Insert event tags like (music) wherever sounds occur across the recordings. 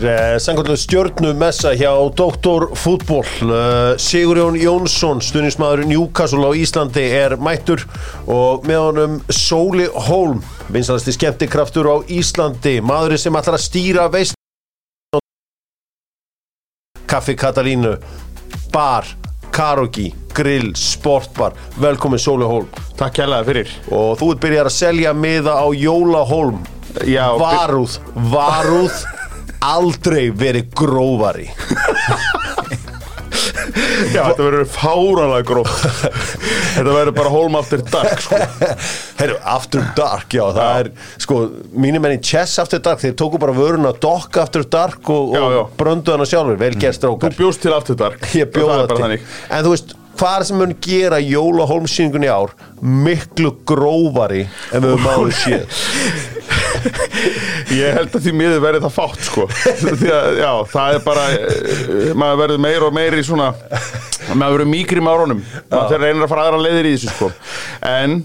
Sangkvöldu stjörnu messa hjá Doktor Fútból uh, Sigurjón Jónsson, stuðnismæður Newcastle á Íslandi er mættur og með honum Sóli Hólm vinsalasti skemmtikraftur á Íslandi maðurinn sem ætlar að stýra veist Kaffi Katalínu bar, karaoke, grill, sportbar. Velkomin Sóli Hólm. Takk kærlega fyrir. Og þú ert byrjar að selja miða á Jóla Hólm. Já, Varúð, varúð aldrei verið grófari. Já, þetta verður fáralega gróft. Þetta verður bara hólm aftur dark sko. Herru, After Dark, já, það er sko, mínir menn í Chess After Dark þeir tóku bara vöruna Dock After Dark og, Já, og já. bröndu hana sjálfur, vel gert Þú strákar bjóst til aftur dark. Ég bjóða til þannig. En þú veist, hvað sem mun gera Jóla Holmsýningun í ár miklu grófari en við áður séð (laughs) Ég held að því miður verði það fátt sko. Því að, já, það er bara eh, maður verður meir og meir í svona maður verður mýkri með árunum maður þeir reynir að fara aðra leiðir í þessu sko. en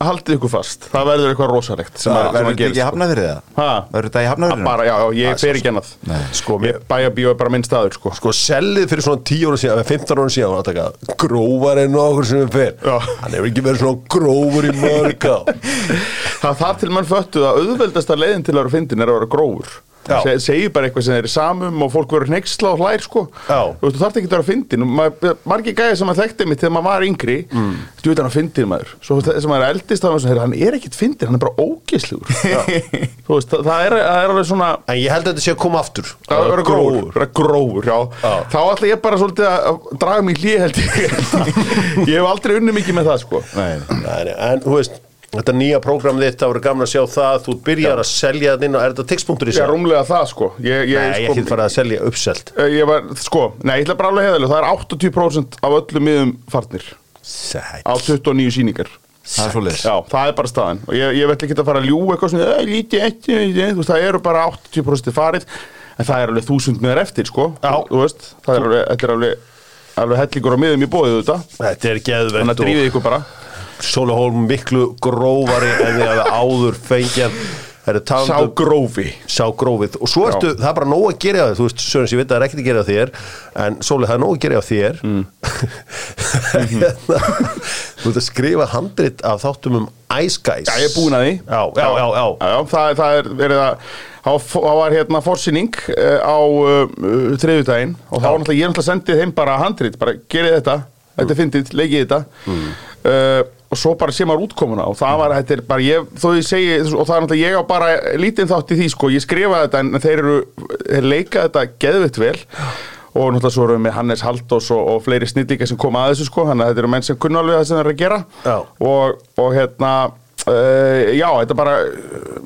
haldið ykkur fast það verður eitthvað rosalegt Verður þetta ekki í gerist hafnafyrði það? Verður þetta í hafnafyrði? bara, já, já, ég fer ekki annað Sko, mér, bæjabíó er bara minn staður sko. sko, sellið fyrir svona 10 ára síðan, eða 15 ára síðan taka grófari en okkur sem fer Já. Hann hefur ekki verið svona grófur í mörg (laughs) Það þar til mann föttu að auðveldasta leiðin til að vera fyndin er að vera grófur. Se, segir bara eitthvað sem þeir eru samum og fólk verður hneiksla og hlær sko. Já. þú veist, þú þarf ekki að vera fyndin Ma- margir gæði sem að þekkti mig þegar maður var yngri mm. þú veit hann að fyndin maður. Svo sem maður er eldist þá er maður, hann er ekkit fyndin hann er bara ógislugur (laughs) þú veist, það, það, er, það er alveg svona En ég held að þetta sé að koma aftur. Að vera grófur, vera grófur þá ætla ég bara svolítið að draga mig hlýð held ég. (laughs) Ég hef aldrei unni mikið með það sko. Nei, Nei, En þetta nýja prógram þitt, það voru gaman að sjá það. Þú byrjar að selja þetta inn á, er þetta textpunktur í ég sig? er rúmlega það sko. Ég, ég, Nei, ég sko, ekki farið að selja uppselt. Eh, Ég var, sko, nei, ég ætla bara alveg heiðalega Það er 80% af öllum miðum farnir. Sæt á 29 sýningar. Það er svo leiðis Já, það er bara staðan. Og ég, ég veit ekki að fara að ljú eitthvað svona "Æ, lítið eftir, þú veist, það eru bara 80% farið, en það er alveg þúsund miðar eftir, sko, Já. þú veist það er alveg, þetta alveg, alveg hellingur á miðum í bóðið þetta, Þetta er þannig að og drífið ykkur bara Sólahólm miklu grófari en því að áður fengja er sá um grófi. Sá grófið. Og svo ertu, það er bara nóg að gera það þú veist, Sörens, ég veit að það er ekkert að gera þér en Sóli, það er nóg að gera þér. Mm. (laughs) þú ert að skrifa handrit af þáttum um Ice Guys. Já, ég er búin að því. Já, já, já, já. já, það, það er að það það var hérna forsýning uh, á uh, þriðjudaginn. Og þá var náttúrulega, ég er náttúrulega sendið þeim bara handrit, bara gerið þetta, þetta er fyndið, leikið þetta. Uh, og svo bara sé maður útkomuna og það var, þetta er bara, ég, þó ég segi og það er náttúrulega, ég á bara lítinn þátt í því sko, ég skrifa þetta en þeir eru þeir leika þetta geðvitt vel. Og náttúrulega svo erum við með Hannes Haldós og, og fleiri snillíka sem koma að þessu sko. Þannig að þetta eru menn sem kunna alveg það sem þeir eru að gera. Og, og hérna uh, já, þetta bara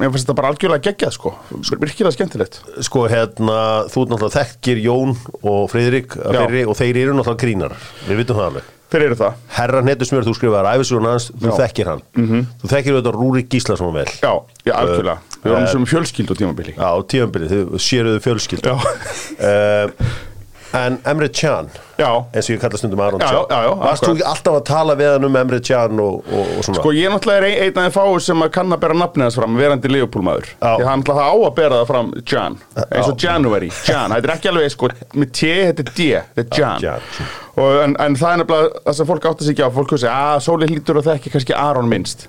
mér finnst þetta bara algjörlega geggjað sko. Virkilega skemmtilegt. Sko hérna, þú náttúrulega þekkir Jón og fyrri, og þeir eru náttúrulega grínar við vitum það alveg þeir eru það? Herra Netusmjör, þú skrifaðar æfisugun hans, þú þekkir hann. Þú þekkir auðvitað Rúrik Gíslason vel. Já, já, algjörlega. Við Eh, vorum sem fjölskyld og tímabili. Já, tíðanbyrði, þau séruðu fjölskyld Já. En Emre Can já, eins og ég kalla stundum Aron Já, Can. já, já, Varst þú ekki alltaf að tala við hann um Emre Can og, og, og svona? Sko ég náttúrulega er ein, einn af þeim fáið sem að kann að bera nafnið hans fram verandi Leopold-maður Já. því hann náttúrulega á að bera það fram Jan eins og Já. January, Jan, þetta er ekki alveg sko, með T, þetta er D, þetta er Jan Jan. og, en, en það er nefnilega það sem fólk átti sig ekki á, fólk hugsa að Sóli hlýtur og þekki kannski Aron minnst.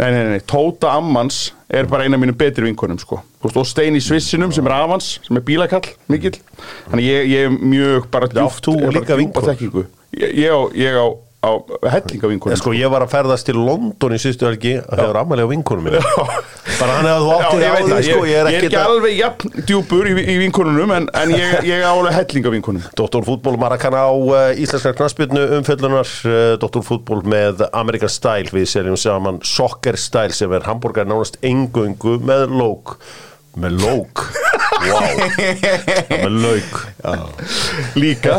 Nei, nei, nei, Tóta Ammans er bara eina af mínu betri vinkonum sko og Stein í Svissinum sem er Avans sem er bílakall, mikill. Þannig ég, ég er mjög bara er bara líka þekkingu. Ég, ég á, ég á, á hellinga vinkonum En sko ég var að ferðast til London í síðustu helgi að hefur ammæli á vinkonum minni. Bara hann hefði þú Já, átti ég veit á því sko ég, er ég er ekki ekki alveg jafn djúpur í, í vinkonunum en, en ég, ég á alveg hellinga vinkonum Dr. Fútból Marakana á íslenskar knassbyrnu umfjöllunar uh, Dr. Fútból með American Style. Við seljum saman Soccer Style sem er hambúrgar nánast engöngu með lók með lók. Wow. með lauk. Líka.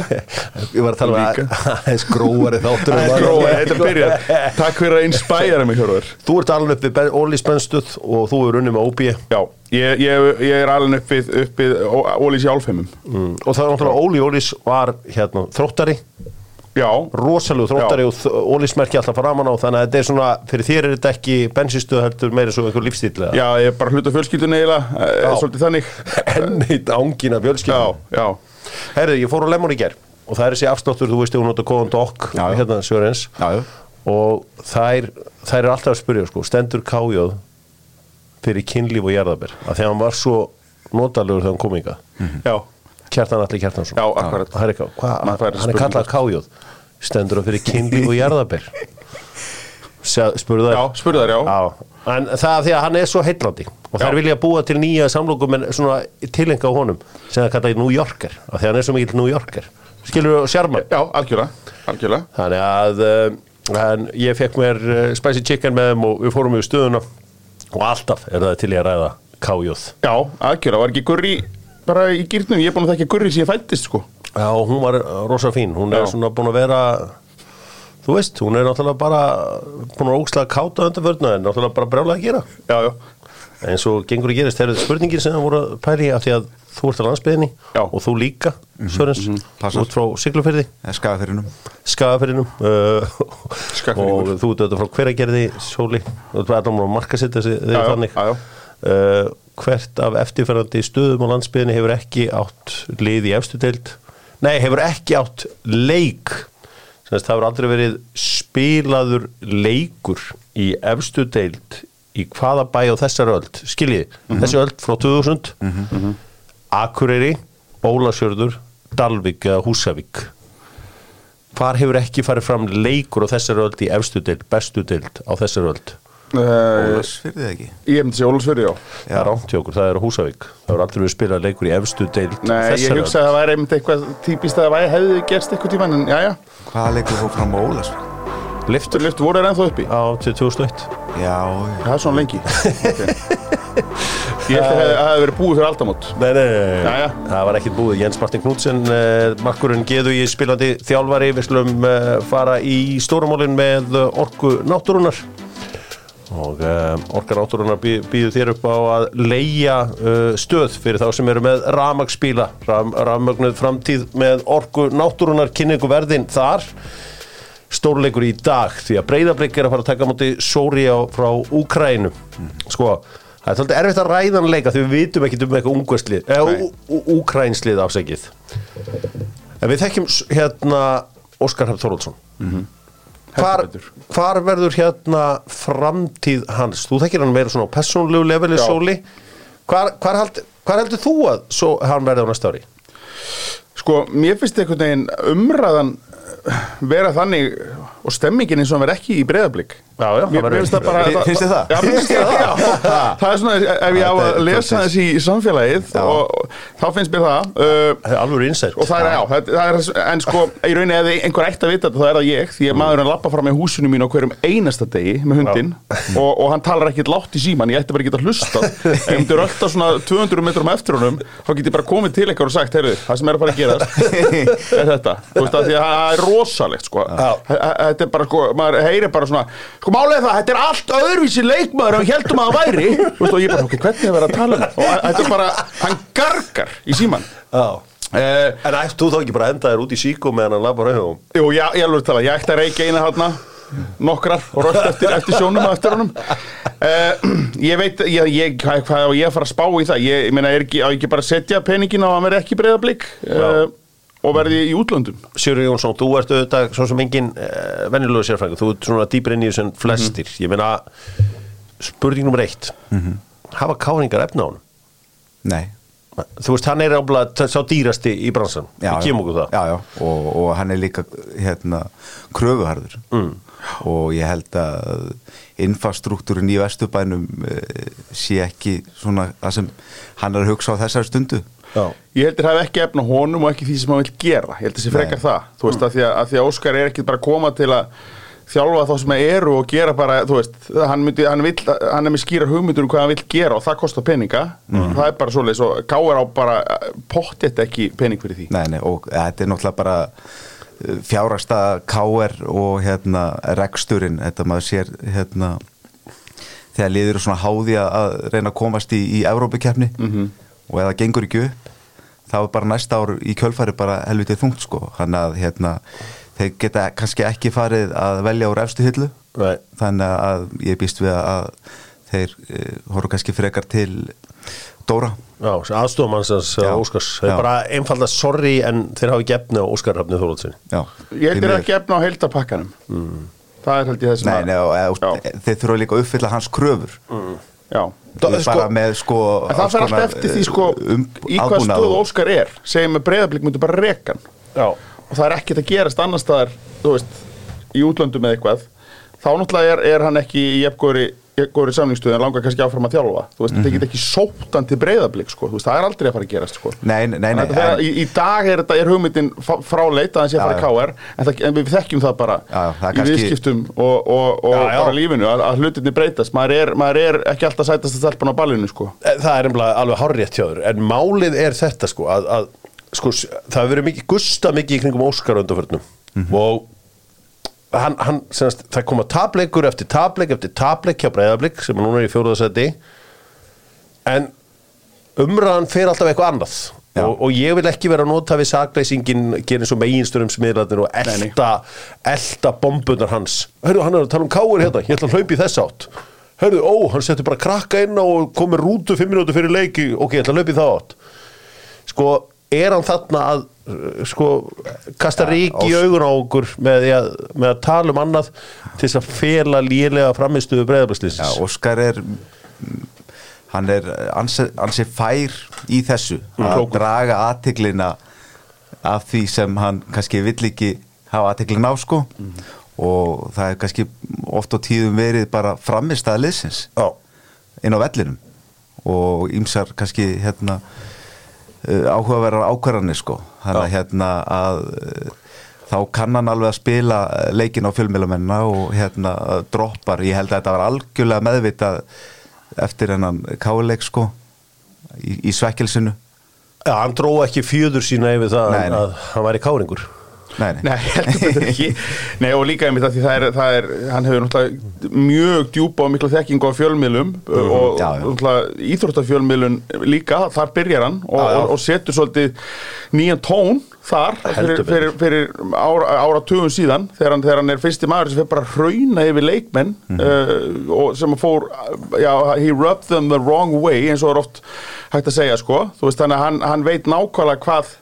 Ég var að tala um að (laughs) aðeins gróari þáttur en var- Gróa, þetta byrjar Takk fyrir að inspæra mig Hjörvar. Þú ert alveg upp við Óli Spenstuð og þú er unni með OB Já, ég, ég, ég er alveg uppið, uppið Ólís í álfheimum. Mm. og það er náttúrulega Óli Ólís var hérna þróttari Já, rosalegu þróttari og ólismerki alltaf framan á þannig að þetta er svona, fyrir þér er þetta ekki bensinstöð heldur meira svo einhver lífstíl eða? Já, ég er bara hluta fjölskyldunni eiginlega, Já. eh, svolítið þannig. Enn eitt ángina já, Herðu, ég fór á Lemon í ger og það er þessi afsláttur, þú veist, ég hún kóðan dokk Já, já. hérna Sörens. Já, já. og þær, þær er alltaf að spyrja sko, stendur kájóð fyrir kynlíf og jarðabir að því að hann var svo notalegur þegar hann kom ynga já, Kjartan Alli Kjartansson. Já, akkurat. Það er fær hann er kallað kájóð. Stendur hann fyrir kynlíf og jarðabir spurðu þær. Já, spurðu þær, já. Já, en það er því að hann er svo heillandi. Og þær vilja búa til nýja samlokum en svona tilenga á honum sem það kallaði New Yorker af því að hann er svo mikill New Yorker. Skilur þú sjarman Já, algjörlega, algjörlega. Þannig að uh, en ég fekk mér uh, spicy chicken með þeim og við fórum í stöðuna. Og alltaf er það til ég að ræða kájóð. Já, algjörlega, var ekki gurri bara í gýrnum, ég er búin að þekka gurri sem ég fættist sko. Já, hún var rosa fín. Hún er Já. svona búin að vera þú veist, hún er náttúrulega bara búin að ógslega káta undanförna en náttúrulega bara brjálega að gera. Já, já, eins og gengur að gerist, það eru spurningir sem það voru að pæli af því að þú ert á landsbyðinni Já. og þú líka, Sörens passar. út frá Siglufyrði, skafafyrinum Skagafyrðinum uh, og þú ert auðvitað frá hveragerði Sóli, þú ert allan að marka sitt þessi Já, já, þannig. Já, já. Uh, hvert af eftirferðandi stöðum á landsbyðinni hefur ekki átt lið í efstu deild. Nei, hefur ekki átt leik. Sem þess það hefur aldrei verið spilaður leikur í efstu deild í hvaða bæ á þessar öld. Skiljið, þessi öld frá 2000 Akureyri Ólasjörður, Dalvik eða Húsavík. Hvar hefur ekki farið fram leikur á þessar öld í efstu deild, bestu deild á þessar öld uh, Ólasfyrði ekki? Ég hef myndi sér Ólfsfjörði, já. Það er hjá okkur, það er Húsavík. Það voru aldrei verið spilað leikur í efstu deild Nei, ég þessarar. hugsa að það væri einmitt eitthvað típist að það væri hefði gerst eitthvað tíma en já, já, Hvaða leikur fór fram á Ólasfyrði? Liftur. Lift voru er ennþá uppi. Á til 2001 Já, já. Það er svona lengi. (laughs) Okay. Ég held að það hefði verið búið fyrir aldamót. Nei, nei, nei, það var ekkit búið. Jens Martin Knudsen, uh, makkurinn geðu í spilandi þjálfari. Við slum uh, fara í stórumólin með uh, orku náttúrunar og uh, orka náttúrunar bý, býðu þér upp á að leia uh, stöð fyrir þá sem eru með ramagsbíla Ram, rammögnuð framtíð með orku náttúrunar kynningu verðin þar. Stórleikur í dag því að Breiðablик er að fara að taka á móti Sóri á, frá Úkrænu sko, það er svolítið erfitt að ræða hann leika því við vitum ekki um eitthvað Nei. Úkrænslið afsækið en við þekkjum hérna Óskar Hafð Þorvaldsson hvar, hvar verður hérna framtíð hans þú þekkir hann meira svona á persónlegu leveli. Sóli hvar, hvar, hald, hvar heldur þú að svo, hann verði á næsta ári? Sko, mér finnst einhvern veginn umræðan vera þannig og stemmingin eins og hann verð ekki í breyðablík Já, já, Mér það finnst það bara Fi- finnst þér það? Já, finnst það, já. (laughs) Það er svona, ef ég á að lesa þessi í samfélagið og, þá finnst mér það uh, Það er alveg innsætt og það er, já, það, það er, en sko í rauninni ef einhver ætti að vita þetta, þá er það ég því að maðurinn lappa fram í húsinu mín á hverjum einasta degi með hundinn (laughs) og, og hann talar ekkert látt í síman, ég ætti bara ekki að hlusta ef ég myndi rölda svona 200 metrum eftir honum, þá get ég bara komið til eitthvað og sagt, það sem er að það sko, Já. er það þetta er allt öðruvísi leikmaður en heldum að það væri, (laughs) þú veist og ég bara, ok, hvernig er verið að tala um það? og þetta er bara, hann gargar í síman Já eh, En ættu þú þá ekki bara að enda þér út í síkó meðan hann labbar auðvitað? Jú, já, ég alveg tala, ég ætti að reykja eina þarna nokkrar og rölt eftir, eftir sjónum og eftir honum uh, ég veit, ég, ég, hvað, á ég að fara að spá í það ég, ég meina, er ekki, á ekki bara að setja peningin á að verði ekki breyða blik uh, og verði í útlöndum? Sigurður Jónsson, þú ert auðvitað svo sem engin uh, venjulegu sérfræðingur, þú ert svona dýpir inn í þessu en flestir, ég meina spurning nummer eitt. Hafa káringar efna á hann? nei. Þú veist, hann er áblað sá dýrasti í bransan, já, við kemum okkur það. Já, já, og, og hann er líka hérna, kröfuharður. Mm. og ég held að infrastruktúrin í Vesturbænum uh, sé ekki svona það sem hann er að hugsa á þessar stundu Já. ég heldur hafi ekki efna honum og ekki því sem hann vil gera. Ég held að sé frekar Nei. það. Þú veist, að því að, að því að Óskar er ekki bara koma til að þjálfa þá sem eru og gera bara, þú veist, hann, myndi, hann, vill, hann er með skýra hugmyndur um hvað hann vil gera og það kostar peninga, það er bara svoleiðis og gáir á bara pottið ekki pening fyrir því. Nei, nei, og þetta er náttúrulega bara uh, fjárasta KR og hérna reksturinn, þetta maður sér hérna þegar liður svona háði að- reyna að komast í, í Evrópukeppni. -hmm. Og ef það gengur ekki upp þá er bara næsta ár í kjölfæri bara helvitið þungt sko, hann að hérna þeir geta kannski ekki farið að velja úr efstu hillu Nei. þannig að ég býst við að þeir uh, horfum kannski frekar til Dóra Já, aðstofamannsins Já. Óskars Það Já. bara einfalda sorry en þeir hafa ekki efni á Óskar Rafni Þórótsin Já, Ég er miður. ekki efna á heildarpakkanum Það er held ég þessum Nei, nei, og, eða, Já. þeir þurfa líka að uppfylla hans kröfur Já. Bara sko- með sko En það alls fer allt konar, eftir því sko um, í hvað stöðu Óskar er. Segjum með breyðablík myndu bara rekan Já. Og það er ekkert að gerast annar staðar þú veist, í útlöndum eða eitthvað. Þá náttúrulega er, er hann ekki í jafngóri góri samlingstöðu en langar kannski áfram að þjálfa þú veist, þetta er ekki sóttan til breyðablík sko. Veist, það er aldrei að fara að gerast sko. Nei, nei, nei, Þannig að þegar- í, í dag er, þetta, er hugmyndin fráleit að hann sé að fara í KR en, það, en við þekkjum það bara Já, já, það er í kannski- viðskiptum og, og, og Já, já. bara lífinu að, að hlutinni breytast maður er, maður er ekki alltaf sætast að stelpun á ballinu sko. Eh, Það er alveg hjá þér En málið er þetta sko að, að sko, það hefur verið mikið gusta mikið í kringum Óskar á undanförnum og hann, hann semast, það koma tapleikur eftir tapleik eftir tapleik hjá Breiðablík sem núna er í fjóruðarsæti en umræðan fer alltaf eitthvað annað. Og, og ég vil ekki vera að nota við sakleysingin gerin svo meginstörum smiðlarnir og elta, elta bombunar hans. Hörðu, hann er að tala um káir hérna, ég ætla að hlaupa í þess átt. Hörðu, ó, hann setur bara krakka inn og komið rútu fimm minútur fyrir leiki ok, ég ætla að hlaupa í það átt. Sko, er hann þarna að sko, kasta rík í augun á okkur með, að, með að tala um annað til þess að fela lélega framistuðu Já, breyðablýslis Óskar er hann er ansi, fær í þessu að klókur. draga aðtiklina af því sem hann kannski vill ekki hafa aðtiklina á sko. Og það er kannski oft á tíðum verið bara framist að liðsins Já, inn á vellinum. Og ýmsar kannski hérna uh, áhugaverðar ákvarðanir sko. Þannig að hérna að uh, þá kann hann alveg að spila uh, leikin á fjölmjölamennar og hérna droppar, ég held að þetta var algjörlega meðvitað eftir hennan káleik sko í, í svekkelsinu. Já, hann dró ekki fjöður sína yfir það Nei, nei. að hann væri káringur Nei, nei. Nei, (laughs) Nei, og líka einmitt að því það er, það er hann hefur náttúrulega mjög djúpa og mikla þekkingu á fjölmiðlum og Mhm. já, náttúrulega íþróttafjölmiðlun líka, þar byrjar hann og, Já, já. og, og setur svolítið nýjan tón þar fyrir, fyrir, fyrir ára, áratugum síðan þegar hann, þegar hann er fyrsti maður sem fyrir bara að hrauna yfir leikmenn Mhm. uh, og sem fór he rubbed them the wrong way eins og er oft hægt að segja sko þú veist þannig að hann, hann veit nákvæmlega hvað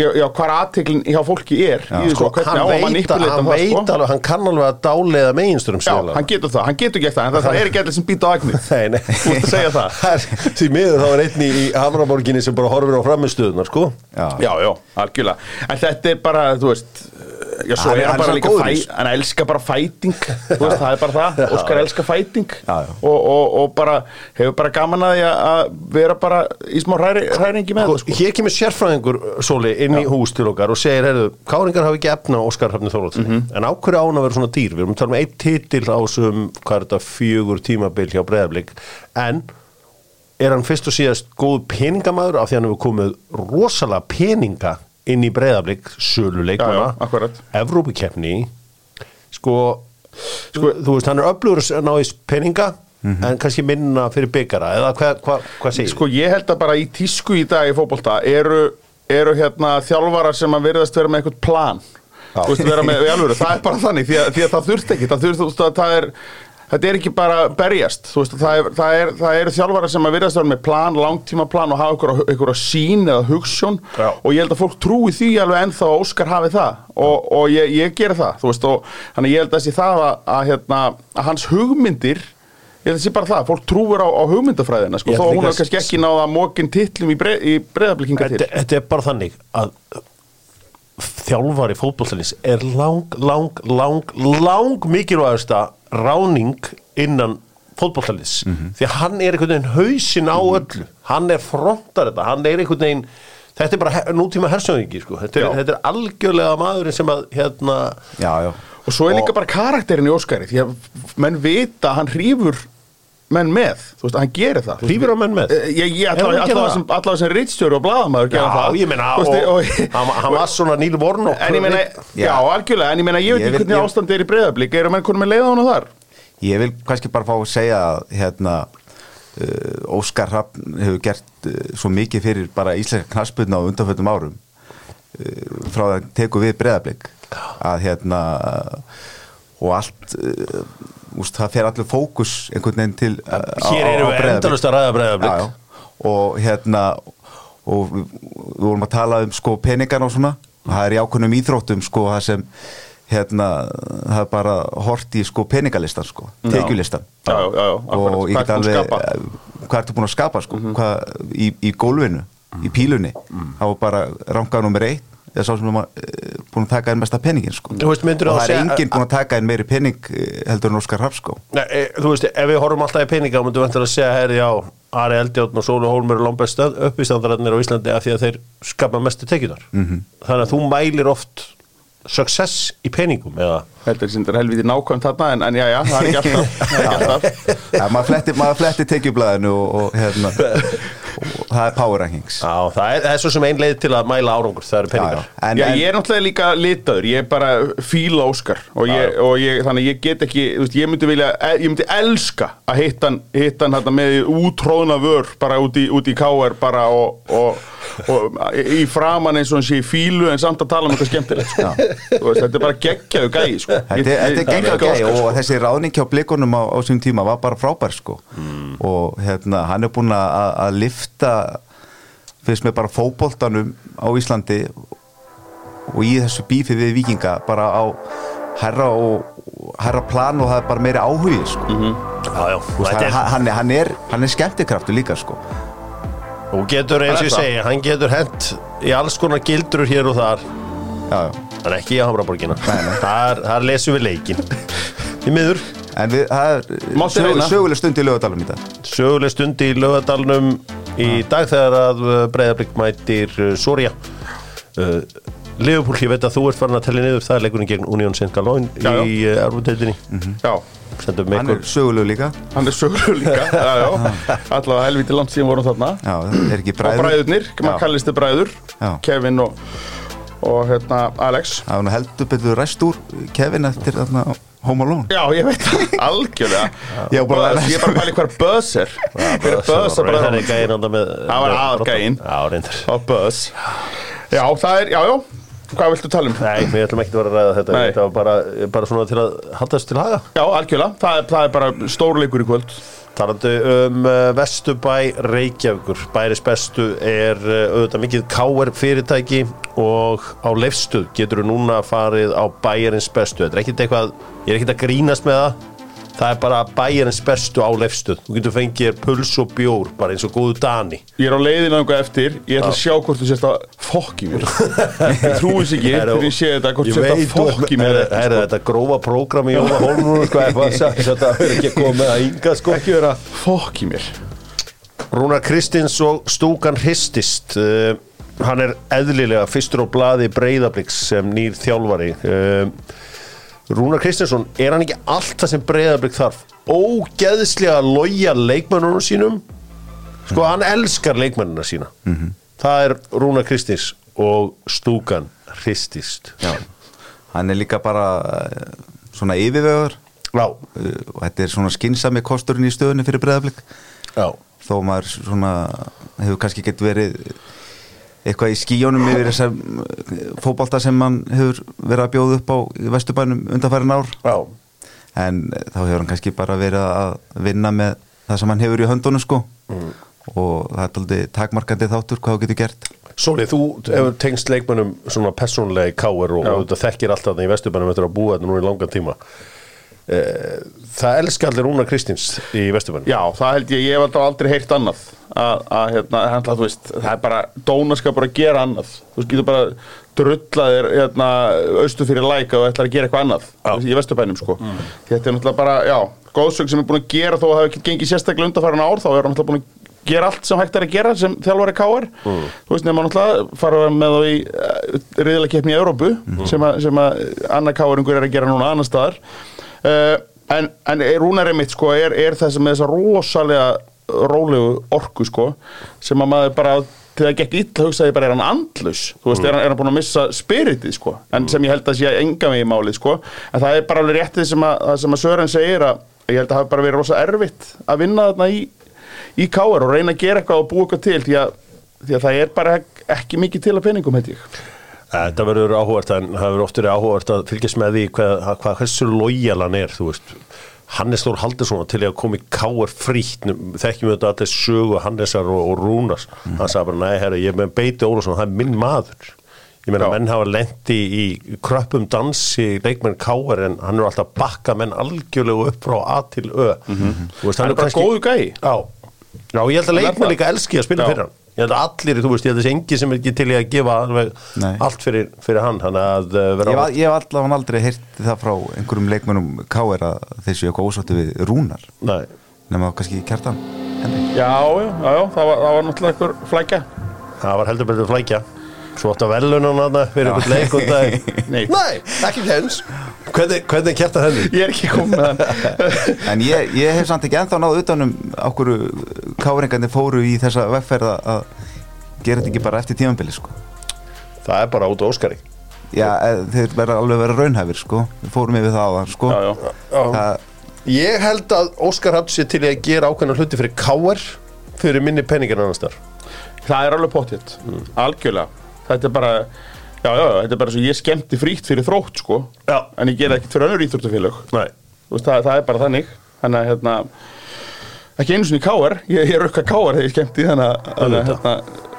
já, já hvað aðteklin hjá fólki er þessu sko, hvernig hann veit, hann, það veit sko. alveg, hann kann alveg að dáleiða meginstörum Já, hann getur það, hann getur gert það en það, er ekki allir sem býta á (laughs) nei Þú ert að segja það. (laughs) Því miður þá er einn í, í Hamraborginni sem bara horfir á framistuðunar sko Já. Já, já, algjörlega En þetta er bara, þú veist Já, svo er- hann bara líka fæ. Hann elskar bara fæting (laughs) veist, það er bara það. Óskar elskar fæting. Og, og, og bara hefur bara gaman að því að- vera bara í smá hræri, hræringi með Sko, þetta sko. Hér kemur sérfræðingur Sóli inn í hús til okkar og segir heyrðu, Káringar hafa ekki efna Óskar Hrafni Þorvaldsson Mhm. en ákveður án að vera svona dýr? Við erum að tala um eitt titil á þessum hvað er þetta, fjögur tímabil hjá Breiðablík en er hann fyrst og síðast góð peningamæður af því hann hefur komið rosalega peninga inn í Breiðablík sölu Já, leikmanna. Já, akkurat. Evrópukeppni sko, sko þú veist hann er öflugur að ná í peninga en kannski minna fyrir byggara eða hvað hva, hva segir Sko ég held að bara í tísku í dag í fótbolta eru, eru hérna þjálfarar sem að virðast vera með eitthvað plan. Veist, með, alvöru, það er bara þannig því að, því að það þurft ekki, það þurft, þú veist, að það er þetta er ekki bara berjast veist, það, er, það, er, það eru þjálfarar sem að virðast vera með plan, langtíma plan og hafa einhverja, sín eða hugssjón Já. og ég held að fólk trúi því alveg ennþá að Óskar hafi það og, og ég, ég gera það, veist, og þannig ég held að þessi það að, að, hérna, að hans hugmyndir Ég held að sé bara það, fólk trúur á, á hugmyndafræðina sko, held hún er kannski ekki náða mókin titlum í, breið, í breyðablikinga til þetta, er bara þannig að þjálfari fótbolltælis er lang, lang, lang, lang mikilvægasta ráning innan fótbolltælis því að hann er einhvern veginn hausinn á öllu. Hann er frontar þetta, hann er einhvern veginn þetta er bara nútíma hersöðingi sko. þetta, er, þetta er algjörlega maðurinn sem að hérna, Já, já. Og svo er líka bara karakterin í Óskari Því að menn vita hann hrífur menn með, þú veist, að hann gerir það. Hrífur hann menn með? Eh, Ég, ég hann allavega sem, rittstjóri og blaðamaður gera það. já, ég meina og, veist, og, hann, hann var svona Níl Vornok En ég meina, já, algjörlega, en ég meina, ég veit Ég ekki hvernig ég- ástand er í breyðablík Eru menn konum með leiða hana þar? Ég vil kannski bara fá að segja að hérna, uh, Óskar Hrafn hefur gert uh, svo mikið fyrir bara íslenska knasputna á undanföldum árum uh, frá að teku við breðablík að hérna og allt uh, úst, það fer allir fókus einhvern veginn til uh, Hér erum við endalust að ræða já. og hérna og við, vorum að tala um sko peningan og svona. Og það er í ákveðnum íþróttum sko það sem hérna það er bara hort í sko peningalistan sko tekjulistan. Já, já, já, og ég get alveg eh, hvað ertu búin að skapa sko hvað, í, í gólfinu, í pílunni. Þá var bara rangaður nummer eitt eða sá sem er eh, búin að taka einn mesta peningin sko Þú veist, og að það er enginn búin að taka einn meiri pening eh, heldur en Óskar Raff sko Nei, e, þú veist, ef við horfum alltaf í peninga myndum við að segja, herri, já, Ari Eldjárn og Sólu Hólmur er langbæst uppistandararnir á Íslandi af því að þeir skapa mestu tekjunar -hmm. þannig að þú mælir oft success í peningum eða Þetta er helviti nákvæmt þarna en, en já, já, það er ekki alltaf, (laughs) það er ekki alltaf. ja, maður fletti, fletti tekjublaðinu og, og, hérna, og (laughs) það er power rankings. Já, það er, það er svo sem ein leið til að mæla árangur, það eru peningar. En, Já, en, ég er náttúrulega líka litaður, ég er bara fíla Óskar og, ég, og ég, þannig ég get ekki, veist, ég myndi vilja, ég myndi elska að hitta hann, hitta hann hérna með útróðna vör bara út í, út í káar bara og, og, og í framan eins og sé í fílu en samt að tala um eitthvað skemmtilegt, sko. Veist, þetta er bara geggjaðu gæði, sko. Þetta er- þetta er elska gæi og sko. þessi ráðning hjá blikunum á, á sín tíma var bara frábær sko. Og hérna hann er búinn að, að lifta finnst mér bara fótboltanum á Íslandi og í þessu bífi við vikinga bara á herra og herra plan og það er bara meiri áhugi sko. Þetta er, hann, hann, er, hann, er, hann er skemmtikraftur líka sko. og getur eins og ég Það er segi, hann getur hent í alls konar gildrur hér og þar. Já, já. en ekki í Hamraborgina. Þar, þar lesum við leikin í miður. En við, það er söguleg stund í lögadalum í dag. Söguleg stund í lögadalnum í dag þegar að breyðarblik mætir uh, Soria uh, Leopold, ég veit að þú ert farin að tella niður það er leikurinn gegn Union Já, já. í uh, Arvuteitinni Já, sendum með hann er ykkur söguleg líka hann er sögur líka, (laughs) já, já, allavega helviti langt síðan vorum þarna. já, það er ekki Og bræður bræðurnir, maður Já. kallist þið bræður, Já. Kevin og, og hérna, Alex. Það var nú heldur betur ræst úr Kevin eftir þarna Home Alone. Já, ég veit það, (laughs) algjörlega. Bara- Ég er bara að pæla hvað er. Buzz er Hver er Buzz að það er gæðin anda með Það var aðalgæinn. Já, reyndar. Er Buzz. Já, það er, já, já. Hvað viltu tala um? Nei, við ætlum ekki að vera að ræða þetta. Nei. Þetta var bara, bara svona til að haldast til haga. Já, algjörlega, það er, það er bara stórleikur í kvöld Talandi um uh, Vesturbæ Reykjavíkur. Bæris bestu er uh, auðvitað mikið káer fyrirtæki og á leifstuð getur þú núna farið á bæjarins bestu. Þetta er ekkit eitthvað, ég er ekkit að grínast með það Það er bara bæjarins bestu á leifstuð Þú getur fengið puls og bjór bara eins og góðu Dani. Ég er á leiðinu einhver eftir. Ég ætla að sjá hvort þú sést að fokk í mér. (laughs) Ég trúi sér ekki þegar ég sé þetta hvort þú sést að fokk í mér er, er þetta grófa prógram í Jóna Holmur (laughs) þetta er ekki að koma að ynga sko. Ekki vera fokk í mér. Rúnar Kristins og stúkan hristist. Uh, hann er eðlilega fyrstur á blaði breyðabliks sem nýr þjálfari. Uh, Rúnar Kristinsson er hann ekki allt það sem breyðablik þarf? Ógeðslega loja leikmennunum sínum. Sko hann elskar leikmennuna sína. Það er Rúnar Kristins og stúkan hristist. Já. Hann er líka bara eh, svona yfirvegur já, og þetta er svona skynsami kosturinn í stöðunni fyrir breðaflik já. þó maður svona hefur kannski gett verið eitthvað í skíjónum yfir þessar fótbolta sem mann hefur verið að bjóða upp á í Vesturbænum undanfærin ár. Já. en þá hefur hann kannski bara verið að vinna með það sem hann hefur í höndunum sko. Og það er aldrei takmarkandi þáttur hvað þú getur gert. Sóli, þú hefur tengst leikmennum svona persónlega í káir og Já. auðvitað þekkir alltaf þannig í Vesturbænum eftir að búa þetta núna í langan tíma. Eh, Það elskar allir Rúnar Kristins í Vesturbænum Já, það held ég, ég hef aldrei heyrt annað. Að, að hérna, hérna, þú veist, það er bara dónaskap bara að gera annað. Þú veist, getur bara drullaðir hérna, austu fyrir læka og ætlar að gera eitthvað annað. Já. í vesturbænum, sko. Þetta er náttúrulega bara, já, góðsögn sem er búin að gera. Þó að það hefur ekki gengið sérstaklega undanfæran ár þá er hann náttúrulega búin að gera allt sem hægt er að gera sem þjálfari káar Mm. þú veist, nema náttúrulega fara með þá í uh, riðilega keppni í Európu Mm. sem, að, sem að annar káaringur er að gera núna annar staðar uh, en, en Rúnar Emmitt sko er, er þessi með þessa rosalega rólegu orku sko sem að maður bara til það gekk illa hugsaði bara er hann andlus þú veist, er, hann, er hann búin að missa spiritið sko? En sem ég held að sé enga mig í málið sko. En það er bara alveg réttið sem að, það sem að Sören segir að ég held að það hafi bara verið rosa erfitt að vinna þarna í, í káar og reyna að gera eitthvað og búa eitthvað til því að, því að það er bara ekki mikið til að peningum heit ég Þetta verður áhugavert en það verður oft verið áhugavert að fylgjast með því hvað, hvað hversu lojal hann er, þú veist. Hannes Þór Haldursson til að koma í káar frítt þekkjum við þetta allir sögu Hannesar og, og Rúnars. Hann sagði bara, nei herra, ég er með beiti Ólafsson það er minn maður. Ég meina, menn hafa lendi í kröppum dansi leikmenn káar en hann er alltaf bakka menn algjörlega upp frá A til Ö. Þú veist, Hann er bara góður gæi. Já, já ég held að Hann leikmenn líka elski að spila fyrir hann Ég held að allir, þú veist, ég held að þessi engi sem er ekki til í að gefa alveg Nei. allt fyrir, fyrir hann að uh, Ég hef ég hef allavega aldrei heyrt það frá einhverjum leikmönnum K.R. að þeir séu eitthvað ósáttu við rúnar. Nei, nema kannski kjartan Já, já, já, já, það var, það var náttúrulega einhver flækja. Það var heldur betur flækja Svo átt að velunum hann fyrir einhvern leik og það (laughs) Nei. Nei, ekki hens Hvernig, hvernig kjarta henni? Ég er ekki komið með hann. (laughs) En ég, ég hef samt ekki ennþá náð utanum okkur káringarnir fóru í þessa vegferð að- að gera þetta ekki bara eftir tímambili sko. Það er bara út á Óskari. Já, eh, þeir verða alveg að vera raunhæfir sko. Við fórum yfir það á það sko. Já, já, Það, Ég held að Óskar haft sér til að gera ákveðna hluti fyrir káar fyrir minni peningin annars þar það er alveg pottitt Algjörlega Þetta er bara, já, já, þetta er bara svo ég skemmti frítt fyrir þrótt, sko. Já. En ég gera ekkert fyrir önnur veist, það, það er bara þannig. Þannig að, hérna Ekki einu sinni káar, ég, ég rukka káar þegar ég skemmti Þannig að, að, hérna,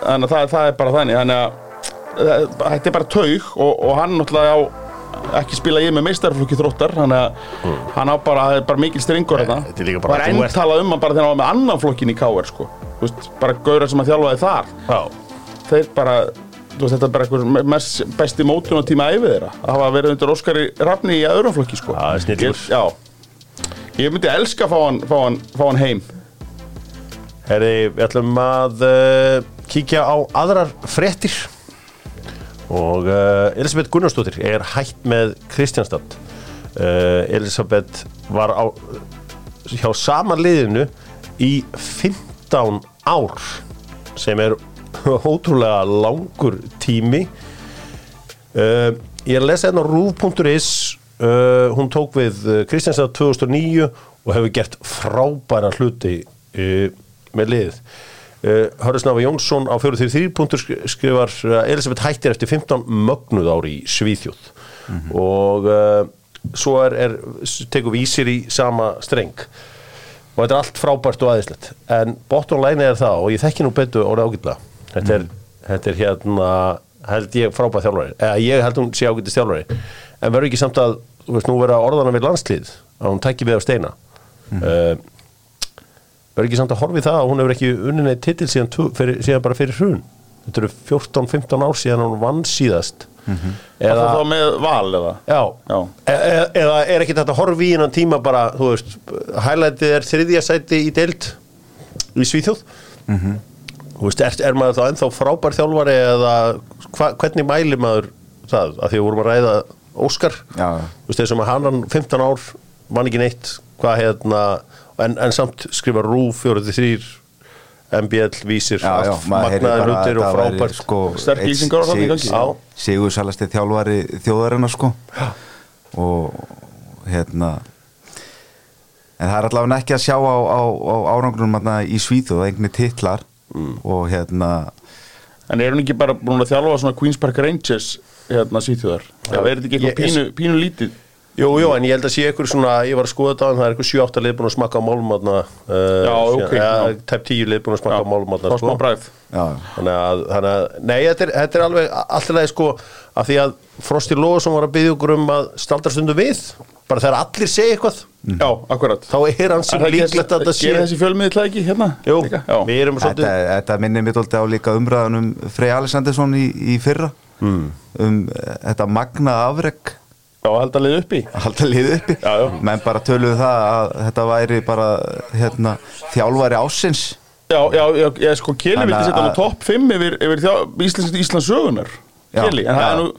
þannig að það, það er bara þannig. Þannig að það- þetta er bara taug og, og hann náttúrulega á ekki spila ég með meistarflokki þróttar þannig að hann á bara, það er bara mikil strengur þarna. þetta er þú ert- endtalað um hann bara þegar hann var með annan flokkin í KR sko. Þú veist, bara gaurar sem að þjálfaði þar. Já. Þeir bara, veist, þetta er bara einhver mest besti mótun á tíma æfið þeirra að hafa verið undir Óskari Rafni í öðrum flokki sko. Já, snillingur. Ég- myndi elska að fá hann, fá hann, fá hann heim Herri, við ætlum að uh, kíkja á aðrar fréttir og uh, Elisabeth Gunnarsdóttir er hætt með Kristjánstad uh, Elisabeth var á, hjá sama liðinu í 15 ár sem er ótrúlega langur tími. Uh, ég er að lesa hérna á rúf.is uh, hún tók við uh, Kristjánstad 2009 og hefur gert frábæra hluti uh, með uh, Hörður Snafa Jónsson á 43 punktur sk- skrifar Elisabeth hættir eftir 15 mögnuð ári í Svíþjóð. Og uh, svo er, er tekur vísir í sama streng. Og þetta er allt frábært og aðeinslegt en bottom line er það og ég þekki nú betur orðið ágætlega þetta er, þetta er hérna held ég frábært þjálfari. Eða ég held hún sé ágætist þjálfari. En verður ekki samt að þú veist nú vera orðana við landslið að hún tækki við af steina? Mm. verður ekki samt að horfa í það að hún hefur ekki unnin eitt titil síðan, fyrir, síðan bara fyrir hrun? Þetta eru 14-15 ár síðan hún vann síðast. Mm Eða, þá með val eða? Já, Já. E e eða er ekki þetta að horfa í innan tíma bara, þú veist, highlightið er þriðja sæti í deild í Svíþjóð? Þú veist, er, er maður þá ennþá frábær þjálfari eða hva, hvernig mæli maður það, að því að vorum að ræða Óskar, Já. þú veist, þessum að hann 15 ár, vann ekki neitt hvað hérna, en, en samt skrifa Rúf 43 MBL vísir, bara hlutir og það frábært sko, Sterk einn lýsingar á þarna í sig- gangi. Sigur Salasti þjálfari þjóðarinnar sko. Og hérna en það er allavega ekki að sjá á, á, á árangrunum þarna í Svíþjóð einhvernig titlar og hérna En er hún ekki bara búin að þjálfa svona Queen's Park Rangers hérna svíþjóðar? Já, er þetta ekki eitthvað pínu, pínu lítið? Jú, jú, en ég held að sé ykkur svona, ég var að skoða þetta það er ykkur 7-8 lið búin að smakka á málum uh, Já, ok, ja. Tæp 10 lið búin að smakka á málum Fá smá bræð já, Þannig að, þannig að, nei, þetta er, þetta er alveg alltaf sko, af því að Frosti Lóðsson var að byggja okkur um að staldra stundu við, bara þegar allir segja eitthvað, Já, akkurat. Þá er hann sem það líklegt að þetta sé Gerir þessi fjölmiðið það ekki hérna? Jú, við erum þetta, svolítið þetta minnir mér dóldi á líka umræðan um Frey Alessandersson í, í fyrra. Hmm. um eh, þetta magna afreg já að liða upp í að halda liðu uppi. Já, já. menn bara töluðu það að þetta væri bara hérna, þjálfari ásins Já, já, já, já sko Keli Þannig vildi setja hann á að- topp 5 yfir, yfir Íslands, Íslands sögunar Já, Keli, en það er nú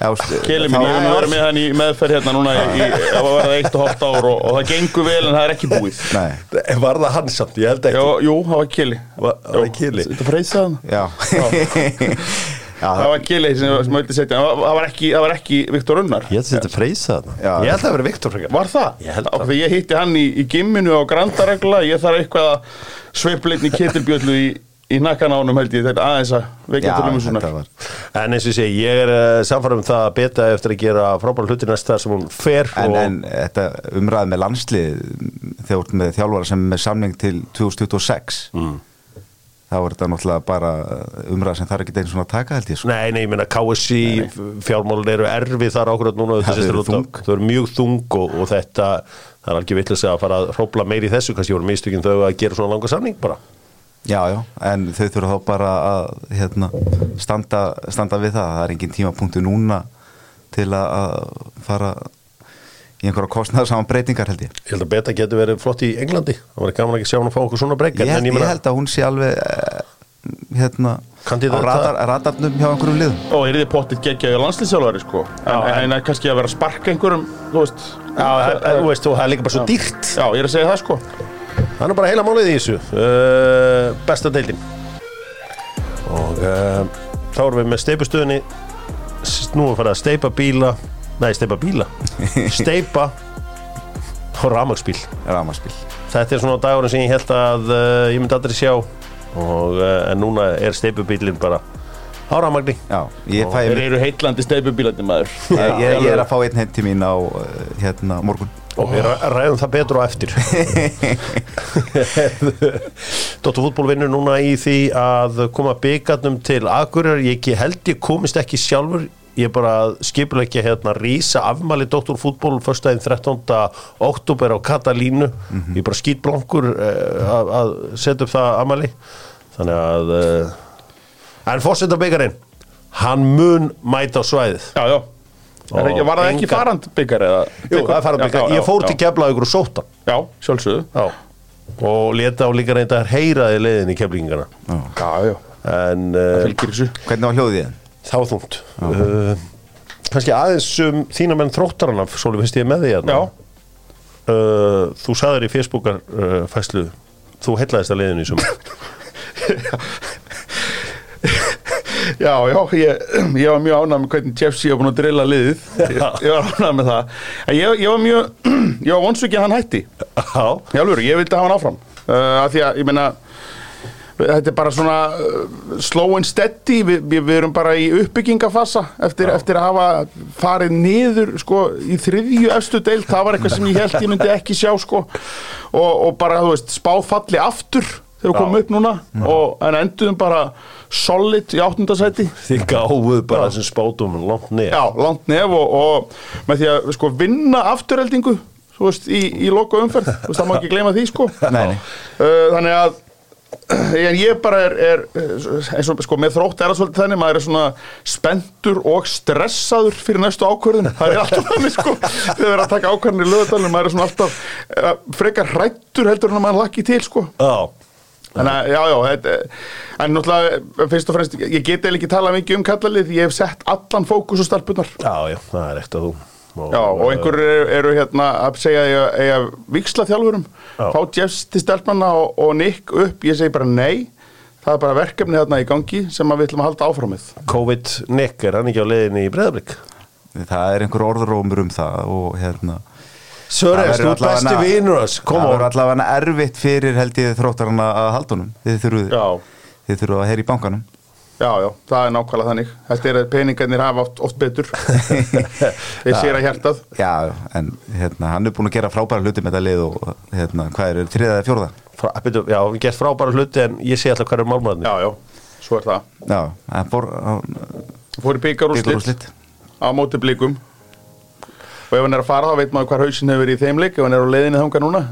Já, veist, Keli þá- minn, ég hef nú verið með hann í meðferð hérna núna í, í, (laughs) að verða eitt og hálft ár og, og það gengur vel en það er ekki búið. Nei, Var það hann samt, ég held ekki. Jú, það var Keli. Va- það var Kili? Þetta freysaði hann. Já. Já, (laughs) Það var Kili sem, sem vildi setja. Það var ekki, það var ekki Viktor Unnar Ég held að þetta freysa það Já. Ég held að það verið Viktor frekar Var það? Ég held því ég hitti hann í, í gimminu á Grandaregla Ég þarf eitthvað að sveifla einn í ketilbjöllu í, í nakkan ánum held ég þetta aðeins að vekja til um þetta var En eins og ég segi, ég er uh, samfærum um það að beta eftir að gera frábæra hluti næst þar sem hún fer En, og en þetta umræði með landslið þjálfara sem er með samning til 2026 Mm. Þá er þetta náttúrulega bara umræði sem þarf ekki einu svona að taka held ég sko. Nei, nei, ég meina KSI fjármálun eru erfið þar ákvörð núna þau eru þau eru mjög þung og, og þetta það er algjör vitlis að fara að hrópla meiri í þessu. Kannski voru mistökin þau að gera svona langa samning bara. Já, já, en þau þurfa þá bara að hérna, standa, standa við það. Það er engin tímapunktu núna til að, að fara í einhverja kostnaðar saman breytingar held ég. Ég held að beta getur verið flott í Englandi. Það var gaman ekki að sjá hún að fá okkur svona breyk Ég held, ég held að hún sé alveg eh, hérna á radar, radarnum hjá einhverjum liðum. Og er þið pottitt geggjaði landslýsjálfari sko? En, Já, en, kannski að vera að sparka einhverjum þú veist? Já, það- þú veist, og það er líka bara svo dýrt. Já, ég er að segja það sko. Það er bara heila málið í þessu. Uh, Besta deildin. Og uh, þá erum við með steipustöðinni Nú er farið að steipa bíla Nei, steipa bíla. (laughs) Steipa og rafmagsbíl Ramaspil Þetta er svona dagurinn sem ég held að uh, ég myndi aldrei sjá. Og, uh, En núna er steipubílinn bara á rafmagni. Já, ég fæ Þeir mér eru heitlandi steipubílandi maður. Ég, ég, ég er að fá einn heim til mín á eh, hérna morgun. Og við ræ- ræðum það betur á eftir. (laughs) Dóttur fútból vinnur núna í því að koma byggarnum til Akureyrar. Ég ekki- held ég komist ekki sjálfur ég er bara að skipulegja hérna rísa afmæli Dóttur fútból fyrstæðin 13. oktober á Katalínu. Ég er bara skýtblankur uh, að, að setja upp það afmæli. Þannig að uh, en fórseta byggarinn hann mun mæta á svæðið. Já, já. Er var það ekki engar- farand byggar eða? Jú, það er farað byggar, Já, já, ég fór já, til Keflavíkur og sóta Já, sjálfsögðu. Já. Og leta á líka reynda að heyra í leiðin í keflingana Já, já, En uh, fylgir þessu. Hvernig var hljóðið þið? það var þungt. Uh, Kannski aðeins um þína menn þróttarana Sóli, finnst ég með því hérna? Já, uh, Þú sagðir í Facebookar uh, fæslu Þú hellaðist að leiðinu í sumar. (laughs) Já, já ég, ég var mjög ánægð með hvernig Jeff sé að búin að drilla liðið. Ég, ég var ánægð með það. En ég, ég var mjög, (clears throat) ég var vonsvikið að hann hætti. Já. Í alvöru, ég vildi hafa hann áfram. Uh, af því að, ég meina þetta er bara svona uh, slow and steady. Við, við, við erum bara í uppbyggingafassa eftir, eftir að hafa farið niður sko, í þriðju efstu deild. Það var eitthvað sem ég held ég myndi ekki sjá sko, og, og bara, þú veist, spáfalli aftur þegar við komum upp núna. Og, en enduðum bara solid í áttundasæti Þið gáfuð bara þessum spátum langt niður Já, langt nef og, og með því að sko, vinna afturheldingu þú veist, í, í loka umferð þú veist, það má ekki gleyma því sko. Nei, nei. Uh, þannig að (clears throat) en ég bara er, er eins og sko með þrótt er það svolítið þannig maður er svona spenntur og stressaður fyrir næstu ákvörðun. Það er alltaf þannig sko. Þegar það er að taka ákvörðun í lögadalinn maður er svona alltaf uh, frekar hrættur heldur en að maður lakki til sko. Já. Þannig að, já, já, þetta, en náttúrulega, fyrst og fremst, ég get eða ekki talað mikið um kallalið, ég hef sett allan fókus á stelpunar. Já, já, það er ekkert að þú og, Já, og einhverjur eru, eru hérna að segja að eiga- eiga viksla þjálfurum, Já. fá Jeffs til stelpanna og, og Nick upp, ég segi bara nei, það er bara verkefni hérna í gangi sem að við ætlum að halda áframið. COVID-Nick, er hann ekki á leiðinni í breðablik? Það er einhver orðrómur um það og hérna Það þú ert besti hans, Það verður allavega erfitt fyrir held ég þróttarana að Já. Þið þurfuð að heyra í bankanum Já, já, það er nákvæmlega þannig. Þetta er að peningarnir hafa oft, oft betur. (laughs) Þeir sér að hjartað. Já, en hérna, hann er búin að gera frábæra hluti með þetta lið og hérna, hvað er, þriða eða fjórða? Frá, byrju, já, við gert frábæra hluti en ég sé alltaf hvað er málmaðurinn Já, já, svo er það. Já, hann fór hann Fór í byggarúslit byggarúrslit. á móti blikum. Og ef hann er að fara þá veit maður hvar hausinn hefur verið í þeim leik, ef hann er á leiðinni þangað núna.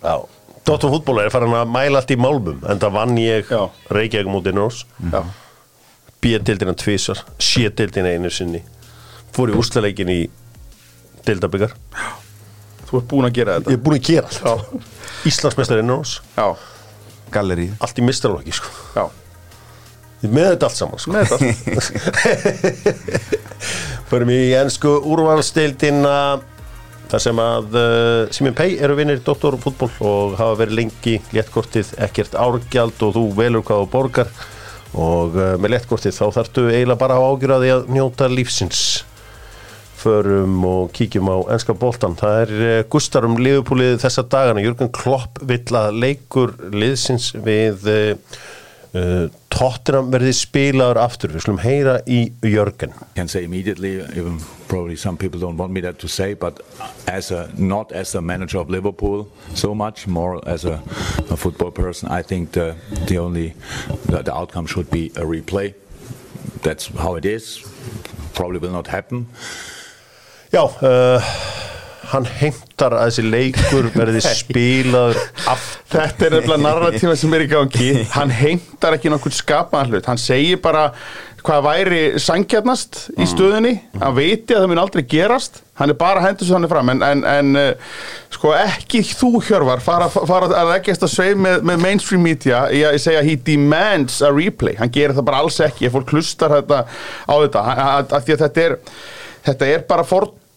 Já, Dóttur fútból er farin að mæla allt í málmum en það vann ég Já. Reykjavík mútið Nós Já. B-dildina tvísar, C-dildina einu sinni fór í úrslaleikin í dildabyggar Þú ert búin að gera þetta. Ég er búin að gera allt Íslandsmeistarinn Nós, Já, Gallerí allt í mistarlokki sko. með þetta allt saman sko. Með þetta. (laughs) Förum í ennsku úrvalstildina þar sem að uh, Simin Pei eru vinnir doktorfútból og hafa verið lengi léttkortið ekkert árgjald og þú velur hvað þú borgar og uh, með léttkortið þá þarftu eiginlega bara að ágjöra því að njóta lífsins förum og kíkjum á ennska boltan. Það er uh, gustar um liðupúlið þessa dagana. Jörgen Klopp vill að leikur liðsins við Tottenham verði spilaður aftur við skulum heyra í Jörgen can say immediately, even probably some people don't want me that to say, but as a not as a manager of Liverpool so much, more as a, a football person, I think the the only the, the outcome should be a replay. That's how it is. Probably will not happen. Já, uh, hann heimtar að þessi leikur verði spilaður aftur. Þetta er nefnilega narratíma sem er í gangi. Hann heimtar ekki nokkur skapaðan hlut. Hann segir bara hvað væri sankjarnast í stöðunni. Hann viti að það mun aldrei gerast. Hann er bara að hendur svo hann fram. En, en, en uh, sko ekki þú Hjörvar fara, fara að leggjast að sveif með, með mainstream media. Í að segja he demands a replay. Hann gerir það bara alls ekki. Ég fór klustar þetta á þetta. Að, að, að Því að þetta er Þetta er bara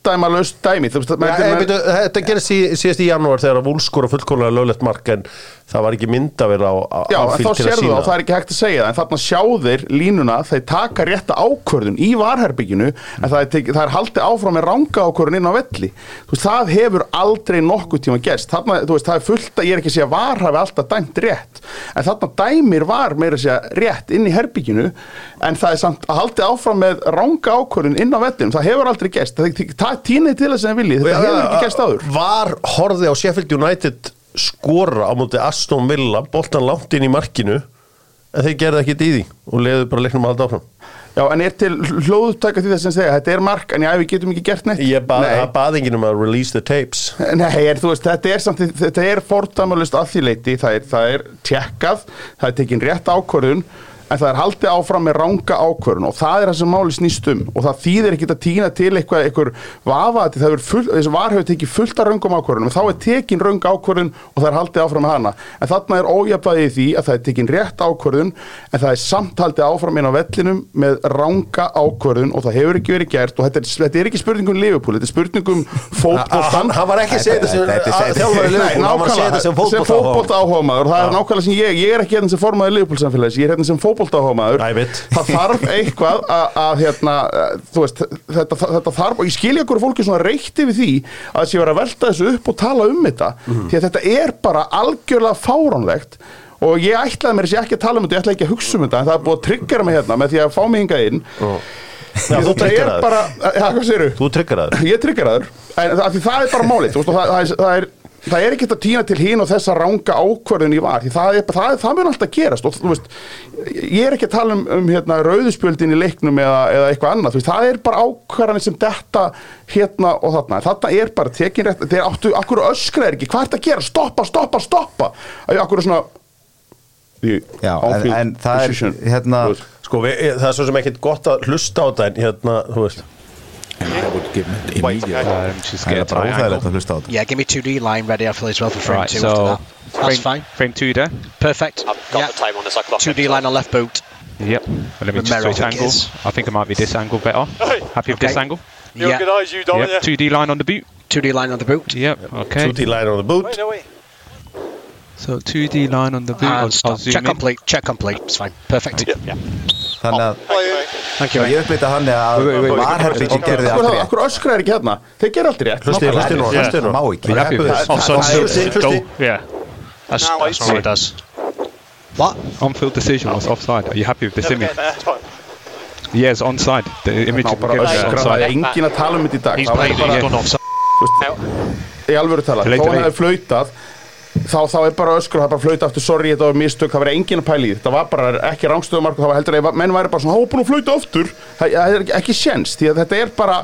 fordæmalöst dæmi. Þetta gerist síðast í janúar þegar Vúl skora fullkomlega löglegt mark en það var ekki á, á Já, á en fylg þá að sérðu sína það er ekki hægt að segja það en þarna sjá þeir línuna þeir taka rétta ákvörðun í varherbygginu en það er, teki, það er haldið áfram með ranga ákvörðun inn á velli. Veist, það hefur aldrei nokkuð tíma gerst. Þarna, þú veist, það er fullt að ég er ekki að segja að var hafi alltaf dæmt rétt en þarna dæmir var meira að segja rétt inn í herbygginu en það er samt að haldið áfram með ranga ákvörðun inn á vellinu, það hefur aldrei gerst. Það, það tínið til þess að vilji, þetta hefur ekki gerst áður. Var horfði á Sheffield United skora á móti Aston Villa boltan langt inn í markinu en þeir gerði ekkit í því og leiðu bara leiknum að halda áfram. Já, en er til hlóðutaka því þess að segja, þetta er mark en já, við getum ekki gert neitt? Ég bað, Nei. það bað enginn um að release the tapes. Nei, er, veist, þetta er samt, þetta er fordæmalust að því leiti, það er, það er tjekkað, það er tekin rétt ákvörðun en það er haldið áfram með ranga ákvörðun og það er það sem máli snýst um og það þýðir ekki að týna til eitthvað, eitthvað vafaði, það er full, þessi var hefur tekið fullt af röngum ákvörðunum, þá er tekin röng ákvörðun og það er haldið áfram með hana. En þarna er ójafæðið í því að það er tekin rétt ákvörðun en það er samt haldið áfram inn á vellinum með ranga ákvörðun og það hefur ekki verið gert og þetta er, þetta er ekki spurningum Liverpool, þetta er spurningum fótboltan Hann hann var ekki að segja þetta sem er- Liverpool, fótbolta áhómaður og það er nákvæmlega sem ég, ég er ekki hérna sem formaður Liverpool-samfélags, ég er hérna sem fótbolta veit. það þarf eitthvað að, að hérna, eh, veist, þetta, þetta þarf og ég skilja okkur fólki svona reykt yfir því að þessi vera að velta þessu upp og tala um þetta Mhm. því að þetta er bara algjörlega fáránlegt og ég ætlaði mér þessi ekki að tala um þetta, ég ætlaði ekki að hugsa um þetta en það er búið að tryggjara mig hérna með því að fá mig hingað inn Já, þú hvað segirðu? Þú triggeraður ég tryggir aður það, það er bara málið það, það, er, það, er, það er ekkert að týna til hín og þessa ranga ákvörðun í var því það, er, það, það mun alltaf gerast. Og þú veist, ég er ekki að tala um, um hérna, rauðuspjöldin í leiknum eða, eða eitthvað annað, þú veist, það er bara ákvarðanir sem detta hérna og þarna. Þarna er bara tekin rétt, þeir áttu akkur öskra er ekki, hvað er þetta að gera, stoppa, stoppa, stoppa! Akkur er svona Já, en, en það er hérna Þú veist. Sko, við, það er svo sem ekkert gott að hlusta á þetta en hérna, þú veist And I would give it immediately. Um, just Það get a bara óþægilegt triangle. að hlusta Yeah, give me 2D line ready after as well for frame Right, two so after that. That's frame, fine. frame two there. Perfect. I've got yeah. the time on this. I clock 2D line on left boot. Yep. Well, let me just Romero, switch I think angle. I think it might be this angle better. Happy with this angle? You Yeah. organise, you don't Yep. 2D line on the boot. 2D line on the boot. Yep. Okay. 2D line on the boot Wait, no, wait. So 2D line on the boot. I'll. I'll Check in. complete. Check complete. It's fine. Perfect. Þannig að Thank you. ég uppleita hann að Wait, wait, wait. varherbyggi gerði allt rétt akkur öskra er ekki hérna þeir gera allt rétt Hlusti, hlusti nú, Yeah. hlusti nú má ekki. Hlusti, hlusti Yeah. That's, that's what it does. What? On-field decision was offside. Are you happy with this image? Yes, onside. The image öskra, það er engin að tala um þetta í dag He's played it. Done offside. í alvöru tala, þó hann hefði flautað þá, þá er bara öskra, það er bara flauta aftur sorry, þetta var mistök, það var engin að pæla í því. þetta var bara ekki rángstöðumark og það var heldur að menn væri bara svona, var búin að flauta aftur það, það er ekki- sjens, því að þetta er bara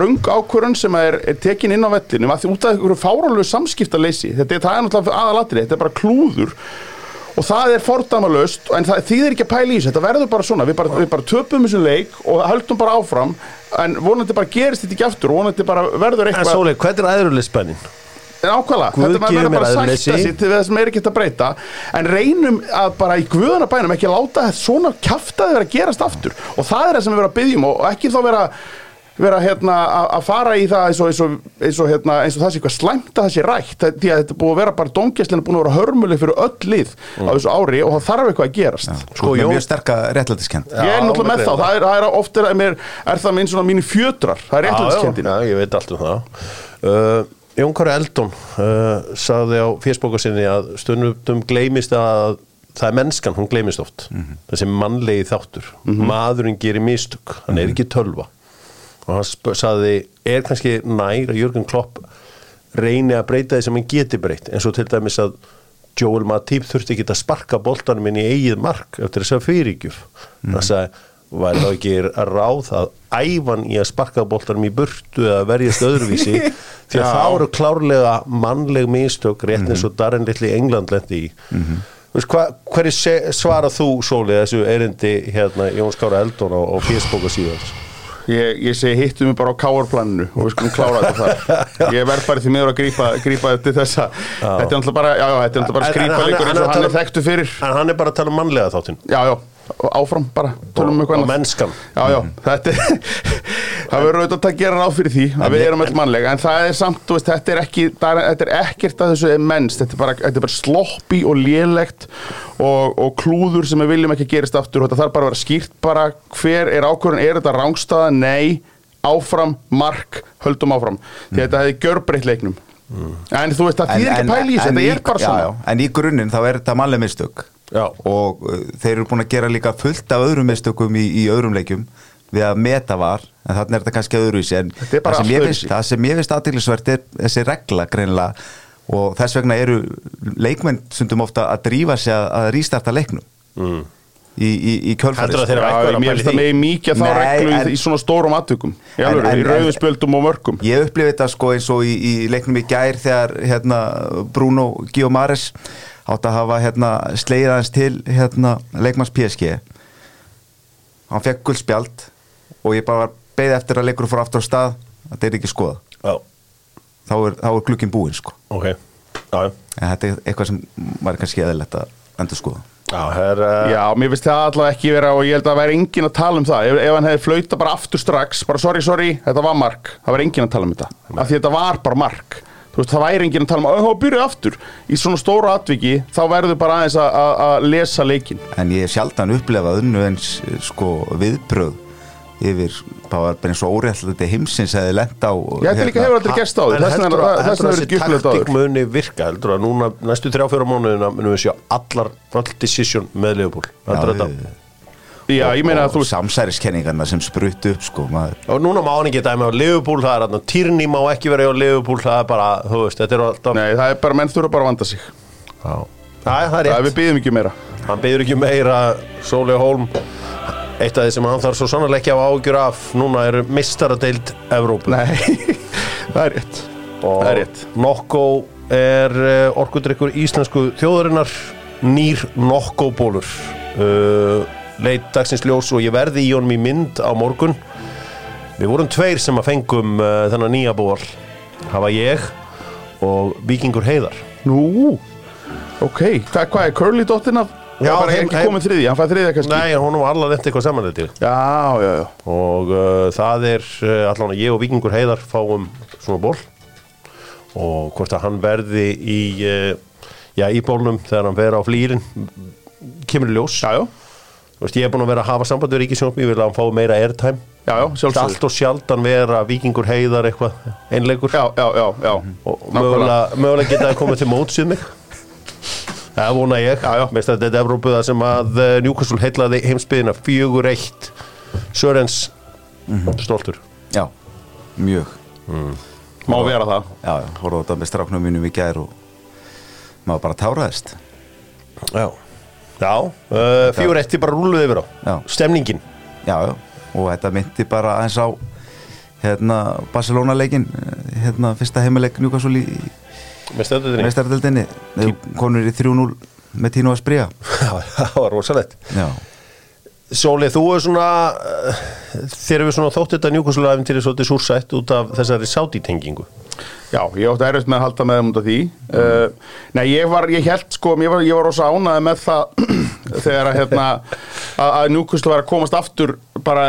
röng ákvörun sem er, er tekin inn á vellinu, að því út af einhverju fáránlegu samskiptaleysi, þetta er, það er náttúrulega aðalatri, þetta er bara klúður og það er fordæmalöst en það þýðir ekki að pæla í þessu, þetta verður bara svona við bara, við bara töpum þessum leik og höldum bara áfram en vonandi bara gerist þetta ekki aftur vonandi bara verður En eitthvað Sóli, hvernig er aðurlispennin? Nákvæmlega, Guð þetta verður bara að sætta sig til það sem er ekki hægt að breyta. En reynum að bara í guðana bænum ekki að láta þetta svona kjaftaði vera að gerast aftur. Og það er það sem við verðum að byggjum og ekki þá vera vera hérna að- að fara í það eins og, eins og, eins og, hérna, eins og það sé eitthvað slæmt að það sé rætt. Því að þetta búið að vera bara dómgæslinn er búin að vera hörmuleg fyrir öll lið á þessu ári og það þarf eitthvað að gerast. Sko, með Jón- mjög sterka réttlætiskend ég er náttúrulega með þá, það. er, það er oft er, er, er það minn svona mínu fjötrar. Það er réttlætiskendin Jón Kari Eldon uh, sagði á fésbóka sinni að stundum gleymist að það er mennskan, hún gleymist oft. Þessi mannlegi þáttur. Maðurinn gerir mistök, hann er ekki tölva. Og hann sagði er kannski nær að Jörgen Klopp reyni að breyta því sem hann geti breytt? Eins og til dæmis að Joel Matip þurfti ekki að sparka boltanum inn í eigið mark eftir þess að fyrirgjöf það sagði, var þá ekki ráð að æfan í að sparka boltanum í burtu eða verjast öðruvísi? (laughs) Því að þá eru klárlega mannleg mistök rétt eins og Darren litli í England lendi í. Mm Veist, hva, hverju svarað þú Sóli þessu erindi hérna Jóns Kára Eldon á, á Facebook síðan? Ég, ég segi hittu mig bara á káarplaninu og við skulum klára þetta þar. (laughs) Ég verð bara því miður að grípa, grípa til þessa. Þetta er náttúrulega bara, er bara skrýpalegur hann eins og hann er þekktu fyrir. en hann er bara að tala um mannlega þáttinn. Já, já, og áfram bara, tölum um eitthvað annað. mennskan. Já, já, þetta er (laughs) það verður auðvitað að gera ráð fyrir því að við erum öll mannlega, en það er samt þú veist, þetta er ekki, það er, þetta er ekkert að þessu er menns, þetta er bara, þetta er bara sloppi og lélegt og, og klúður sem við viljum ekki gerist aftur. Og þetta þarf bara að vera skýrt bara hver er ákvörðun, er þetta rángstaða, nei áfram, mark, höldum áfram. Því þetta hefði gjörbreytt leiknum. En þú veist, það þýðir ekki að pæla í þessu, þetta er bara já, svona. já, en í grunninn þá er þetta mannleg mistök Já. og uh, þeir eru búin að gera líka fullt af öðrum mistökum í, í öðrum leikjum við að meta var en þannig er þetta kannski öðruvísi. En það sem finnst- það sem ég finnst aðdeglisvert er þessi regla greinilega. Og þess vegna eru leikmenn stundum ofta að drífa sig að, að rístarta leiknum. Mm. í, í, í kjölfarið sko. mér í finnst það með mikið þá reglu en- í, svona stórum aðtökum í, spjöldum og mörgum Ég upplifði þetta sko eins og í, í leiknum í gær þegar hérna, Bruno Guimares átt að hafa hérna, slegið aðeins til hérna, leikmanns PSG hann fekk guldspjald og ég bara beði eftir að leikur fór aftur á stað að þetta er ekki skoða. Já, þá er, þá er glukkin búinn sko. Ok. Já, já. en þetta er eitthvað sem er kannski eðlilegt að endur skoða Já, her, uh, Já, mér finnst það allavega ekki vera og ég held að það væri engin að tala um það. Ef, ef hann hefði flauta bara aftur strax bara sorry, sorry, þetta var mark. Það væri engin að tala um þetta. Af því þetta var bara mark þú veist, það væri engin að tala um að það byrjuð aftur. Í svona stóru atviki, þá verður bara aðeins að- að að lesa leikin en ég hef sjaldan upplefað unnu eins sko viðbröð yfir bara eins og óréttlega heimsins hefði lent á Ég held líka hefur aldrei gerst á því þess vegna að, að verður þessi taktík muni virka. Heldur að núna næstu þrjá fjóra mánuðina munum við sjá allar all decision með Leopold heldur þetta Já, ég meina að þú og samsæriskenningarna sem spruttu upp sko maður. Og núna má hann ekki dæmi á Leopold það er að Tyrni má ekki vera á Leopold það er bara, þú veist, þetta er alltaf Nei, það er bara, menn þurfa bara að vanda sig. Já, það er Það rétt. við byggjum ekki meira. Hann beður ekki meira Sóli Hólm eitt af því sem hann þarf svo sannarlega ekki að hafa ágjur af núna er mistaradeild Evrópu. Nei, (laughs) það er rétt. Og Það er rétt. Nokko er uh, orkudrykkur íslensku þjóðarinnar nýr Nokko bólur uh, leit dagsins ljós og ég verði í honum í mynd á morgun. Við vorum tveir sem að fengum uh, þennan nýja ból hafa ég og Víkingur Heiðar. Nú, ok, hvað, hvað er Curly dottin af? Já, bara er ekki komið þriði, hann fæði þriðja kannski? Nei, hún var allar eftir eitthvað samanleiti Já, já, já. Og uh, það er uh, allan ég og Víkingur Heiðar fáum svona ból og hvort að hann verði í uh, já, í bólnum þegar hann verður á flýrin kemur í ljós. Já, já, veist, ég er búin að vera að hafa samband við Ríkisjónum ég vil að hann fái meira airtime. Já, já, allt og sjaldan vera Víkingur Heiðar eitthvað einleikur. Já, já, já, já. Og mögulega, mögulega geta að koma til mótsið mig. Það vona ég. Já, já. Meist að þetta er Evrópu það sem að uh, Newcastle heillaði heimsbyðina fjögur eitt. Sörens Mhm. stoltur. Já, mjög. Má vera það. Já, já, á þetta með stráknum mínum í gær og maður bara táraðist. Já, já uh, fjögur eitt bara rúluð yfir á. Já. Stemningin. Já, já, og þetta myndi bara aðeins á hérna Barcelona leikin hérna fyrsta heimileik Newcastle í meistaradeldinni konur í 3-0 með Tino Asprilla. (laughs) Já, það var rosalegt. Já, Sóli, þú er svona uh, þér hefur svona þótt þetta Newcastle æfintýri svolítið súrsætt út af þessari sátítengingu Já, ég átti erfitt með að halda með út af því. Uh, Nei, ég var, ég held sko ég var, ég var rosa ánæði með það þegar að hérna að, að Newcastle var að komast aftur bara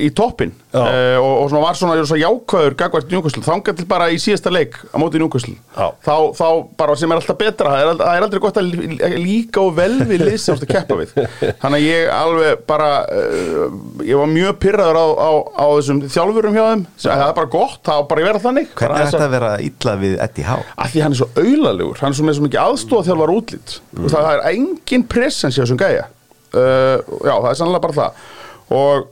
í toppin uh, og, og svona var svona, svona jákvæður gagvært Newcastle, þangað til bara í síðasta leik á móti Já. þá, þá bara sem er alltaf betra það er, það er aldrei gott að lí- líka og vel við lið sem þú ert að keppa við. (laughs) Þannig að ég alveg bara uh, ég var mjög pyrraður á, á, á þessum þjálfurum hjá þeim. Það er bara gott, það var bara að vera þannig. Hvernig er þetta að vera illa við Eddie Howe? því hann er svo auðlalegur hann er svo með svo mikið aðstofa þjálfar útlít mm. það er engin presens í þessum gæja. Uh, já, það er sannlega bara það. Og,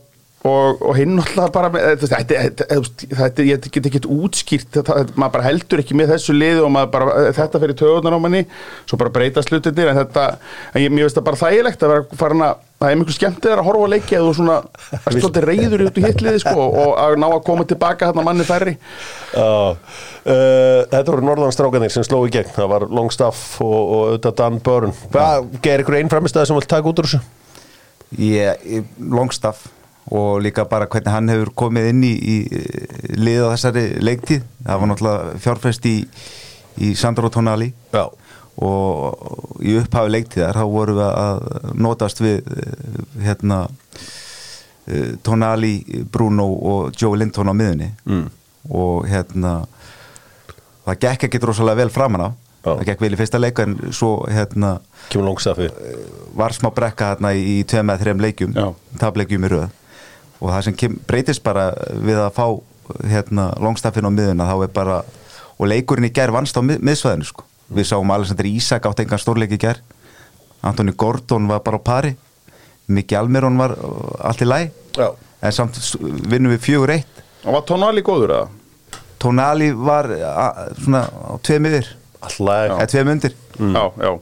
og, og hinn náttúrulega bara þetta, þetta, þetta, þetta, ég get ekki útskýrt maður bara heldur ekki með þessu liði og bara, þetta fyrir töðunar á manni svo bara breyta slutinir en þetta, en ég, mér veist það bara þægilegt að vera farin að það er mjög skemmtið að horfa að leikja eða svona, (laughs) er svolítið reyður út í hitliði sko og að ná að koma tilbaka hérna manni færri. Já, uh, þetta voru norðanstrákanir sem sló í gegn, það var Longstaff og, og auðvitað Dan Börn Hvað, gerir ykkur einn framistæði sem vilt taka út úr þessu? Ég- Longstaff og líka bara hvernig hann hefur komið inn í, í lið á þessari leiktíð. Það var náttúrulega fjárfest í, í Sandro Tonali. Já, og í upphafi leiktíðar þá vorum við að notast við eh, hérna eh, Tonali, Bruno og Joe Linton á miðunni mm. og hérna það gekk ekki rosalega vel framan á. Já. það gekk vel í fyrsta leik en svo hérna var smá brekka hérna í tveim með þreim leikjum Já. tapleikjum í röð og það sem kem, breytist bara við að fá hérna longstaffin á miðuna þá er bara og leikurinn í gær vannst á mið, miðsvæðinu sko. við sáum Alexander Ísak átt engan stórleik í gær. Antoni Gordon var bara á pari. Miki Almiron var uh, allt í læ Já, en samt vinnum við fjögur eitt. Og var Tonali góður eða? Tonali var a, svona á tveim yfir. Alltaf eða tveim undir. Já, já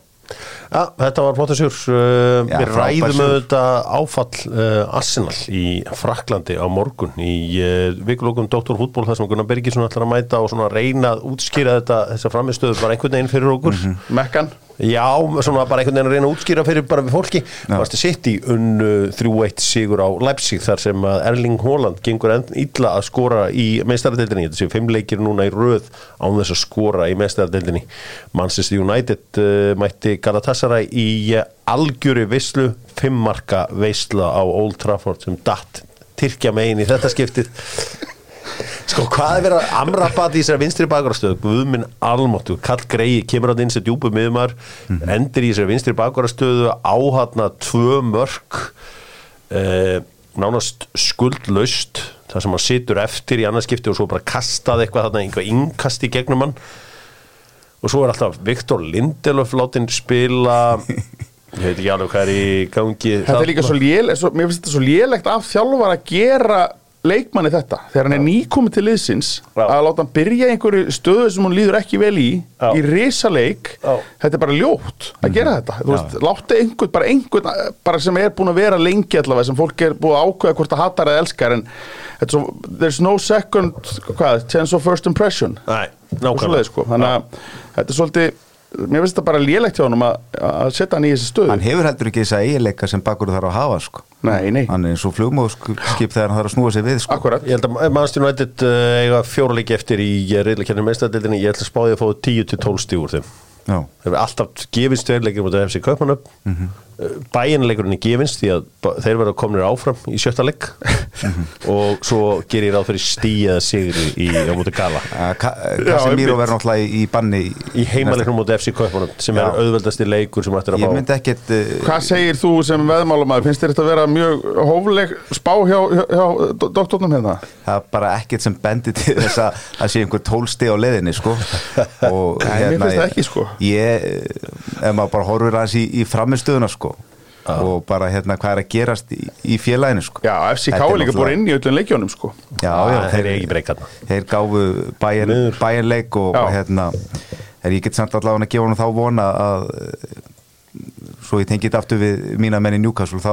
Ja, þetta var flott að sjúr uh, Við ræðum auðvitað áfall uh, Arsenal í Fraklandi á morgun í uh, vikulókum Dr. Fútból þar sem Gunnar Bergisson ætlar að mæta og reyna að útskýra þetta þessa framistöðu bara einhvern veginn fyrir okkur. Mekkan Já, svona bara einhvern veginn að reyna að útskýra fyrir bara við fólki. Varstu sitt í unnu 3-1 sigur á Leipzig þar sem að Erling Haaland gengur illa að skora í meistaradeildinni. Þetta séu fimm leikir núna í röð án þess að skora í meistaradeildinni. Manchester United uh, mætti Galatasaray í uh, algjöri veislu. Fimmmarka veisla á Old Trafford sem datt Tyrkja megin í þetta skiptið Sko, hvað er verið að amrabat í þessari vinstri bakvarastöðu? Guðminn almáttu, Kall Grei kemur á þinn sem djúpu miðumar endur í þessari vinstri bakvarastöðu áhatna tvö mörk eh, nánast skuldlaust þar sem hann situr eftir í annarskipti og svo bara kastað eitthvað þarna, einhvað innkast í gegnum hann. Og svo er alltaf Viktor Lindelöf látin spila ég veit ekki alveg hvað er í gangi Þetta er líka svo lél, svo, mér finnst þetta svo lélegt af þjálfar að gera leikmanni þetta þegar hann er nýkomið til liðsins Já. að láta hann byrja einhverju stöðu sem hún líður ekki vel í Já. í risaleik Já. þetta er bara ljótt að gera þetta þú veist, láta einhvern, bara einhvern bara sem er búin að vera lengi allavega sem fólk er búin að ákveða hvort það hatar eða elskar en þetta er svo, there's no second hvað, chance of first impression svoleiðis, sko. þannig að þetta er svolítið mér finnst þetta bara lélegt hjá honum að, að setja hann í þessi stöðu hann hefur heldur ekki þessa eiginleika sem bakur þarf að hafa sko. Nei, nei. hann er eins og flugmóðskip þegar hann þarf að snúa sig við sko. Akkurat Ég held að Manchester United uh, eiga fjóra leiki eftir í reyðleikjarnir meðstæðdeldinni ég ætla að spáði að fá 10-12 stíg úr þeim. Það hefur alltaf gefins tveirleikir mútið FC Kaupmannöp mm Mhm. -hmm. bæinleikurinn er gefins því að þeir verða komnir áfram í sjötta leik Mhm. og svo gerir ég ráð fyrir stíða sigri í, á mútið Gala Uh, Ka Casemiro verður náttúrulega í, í banni í heimaleiknum mútið FC Kaupmannöp sem Já. er auðveldasti leikur sem ættir að myndi ekkert uh, Hvað segir þú sem veðmálumæður? Finnst þér þetta að vera mjög hófleg spá hjá, hjá, hjá do- doktornum hérna? það er bara ekkert sem bendir til þess að það sé einhver tólsti á leiðinni sko. (laughs) og Nei, mér finnst það ekki, sko. Ég, eh, ef maður bara horfir aðeins í, í framistöðuna sko og bara hérna hvað er að gerast í, í félaginu sko. Já, FCK er líka búin inn í öllum leikjónum sko. já, já, Ah, þeir eru ekki breykarna þeir gáfu bæinleik og, Já. og hérna er ég get samt allavega að gefa hann þá vona að svo ég tengið aftur við mína menn í Newcastle þá